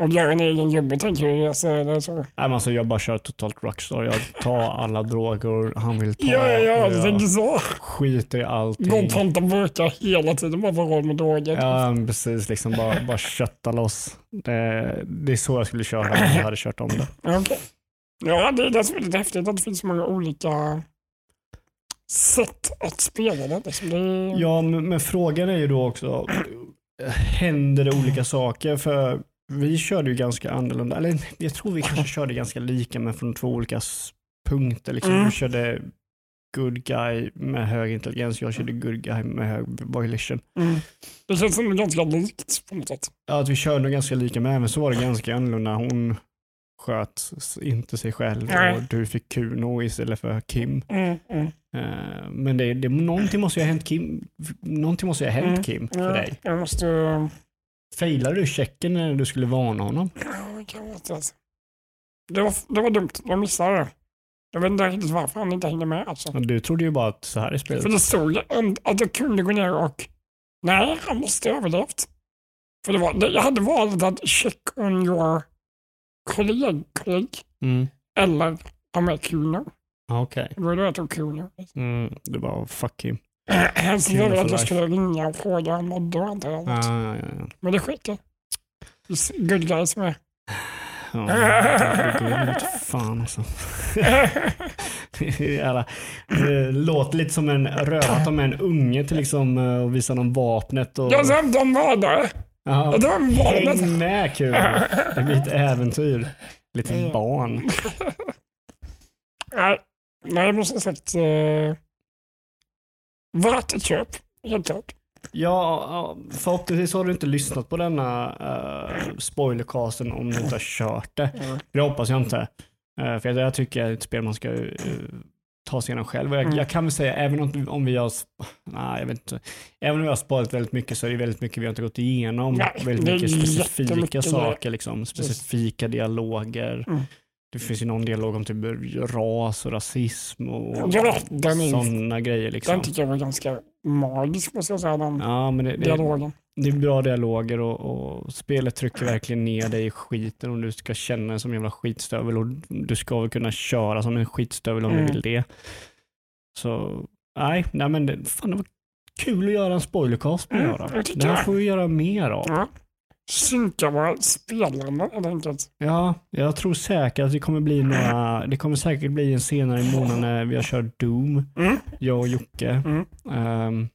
Och göra en egen gubbe tänker du? Alltså, eller så. Nej, men alltså jag bara kör totalt rockstar. Jag tar alla droger han vill ta. Ja, ja, du jag tänker så. skiter i allting. Gå och panta burkar hela tiden bara för råd med droger. Ja, precis. Liksom bara, bara kötta loss. Det, det är så jag skulle köra om jag hade kört om det. Ja, okej. Ja, det är det som är lite häftigt att det finns så många olika sätt att spela det. Liksom det. Ja, men, men frågan är ju då också, händer det olika saker? För vi körde ju ganska annorlunda, eller jag tror vi kanske körde ganska lika men från två olika punkter. Liksom. Mm. Du körde good guy med hög intelligens, jag körde good guy med hög volition. Mm. Det känns som ganska likt på något sätt. Ja, att vi körde nog ganska lika men även så var det ganska annorlunda. Hon sköt inte sig själv Nej. och du fick Kuno istället för Kim. Mm, mm. Eh, men det, det, någonting måste ju ha hänt Kim, någonting måste ju ha hänt Mm. Kim för Ja, dig. Jag måste... Failade du checken när du skulle varna honom? Ja, det det, det, var, det var dumt. Jag missade det. Jag vet inte riktigt varför han inte hängde med. Alltså. Du trodde ju bara att så här är spelet. För det stod att jag kunde gå ner och... Nej, han måste ha överlevt. För det var, det, jag hade valet att check on your kolleg, kolleg Mm. eller ha med Kuno. Ja, Okej. Det var då jag tog Kuno. Mm. Du bara fuck him. Han sa Kuno att jag skulle ringa och fråga hur han mådde och jag. Ah, ja, ja, ja. Men det i. Just Good guys med. Ja, ut fan alltså. Jävla, låter lite som en rövat om en unge till liksom eh, och visa dem vapnet och... Ja, de, de var där. Ja, häng med kul. Det blir ett äventyr. Lite barn. Nej, nej, jag ha sagt eh, värt ett köp. Helt klart. Ja, förhoppningsvis har du inte lyssnat på denna uh, spoilercasten om du inte har kört det. Mm. Det hoppas jag inte. Eh, för jag, jag tycker det är ett spel man ska eh, ta sig igenom själv. Och jag, Mm. jag kan väl säga, även om, om vi har, nej, jag vet inte, även om vi har sparat väldigt mycket så är det väldigt mycket vi har inte gått igenom. Nej, väldigt mycket specifika saker, liksom, specifika dialoger. Mm. Det finns ju någon dialog om typ ras och rasism och Ja, den är- sådana grejer. Liksom. Den tycker jag var ganska magisk måste jag säga. Den Ja, men det, det, dialogen. det är bra dialoger och, och spelet trycker verkligen ner dig i skiten om du ska känna dig som en jävla skitstövel och du ska väl kunna köra som en skitstövel om Mm. du vill det. Så nej, nej men det, fan, det var kul att göra en spoilercast med Mm, det. tycker Det här det. får vi göra mer av. Ja. Synka våra spelande helt enkelt. Ja, jag tror säkert att det kommer bli några, det kommer säkert bli en senare i månaden när vi har kört Doom, Mm. jag och Jocke. Mm. Ehm,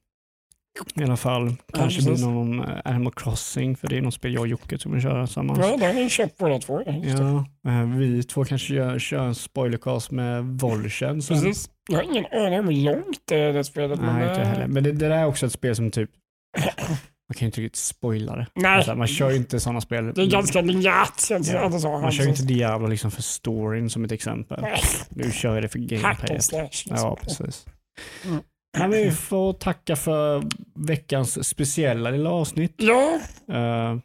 I alla fall, kanske blir precis. någon eh, Animal Crossing, för det är något spel jag och Jocke som vill köra tillsammans. Ja, den har vi köpt båda två. Det. Ja, eh, vi två kanske gör, kör en spoilercast med Volchen sen. Precis. Jag har ingen aning om hur långt det är det spelet. men, Nej, inte eh, heller. Men det, det där är också ett spel som typ, man kan ju inte riktigt spoila det. Nej, Alltså, man kör ju inte sådana spel. det är ganska linjärt. Ja. Man kör ju inte Diablo liksom för storyn som ett exempel. Nej, Du kör ju det för gameplayet. liksom. Ja, precis. Mm. Men vi får tacka för veckans speciella lilla avsnitt. Ja, Uh,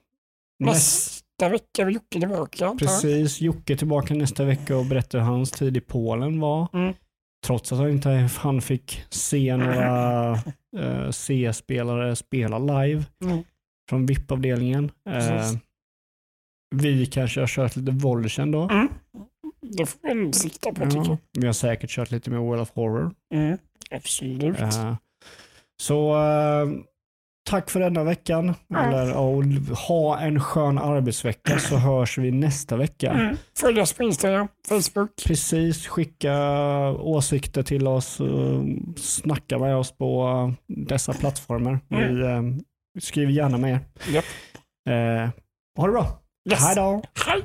näst, nästa vecka är Jocke tillbaka. precis, Jocke tillbaka nästa vecka och berättar hur hans tid i Polen var. Mm. Trots att han inte han fick se några uh, C-spelare spela live Mm. från VIP-avdelningen. Eh, vi kanske har kört lite Volchen då. Mm. Det får nog sikta på tycker Ja, jag. vi har säkert kört lite med World of Horror. Mm. Absolut. Eh, så eh, Tack för denna veckan. Mm. Eller, och, ha en skön arbetsvecka så hörs vi nästa vecka. Mm. Följ oss på Instagram, Facebook. Precis, skicka åsikter till oss. och Snacka med oss på eh, dessa plattformar. Mm. Vi eh, skriver gärna med er. Yep. Eh, ha det bra. Yes. Hej då. Hej.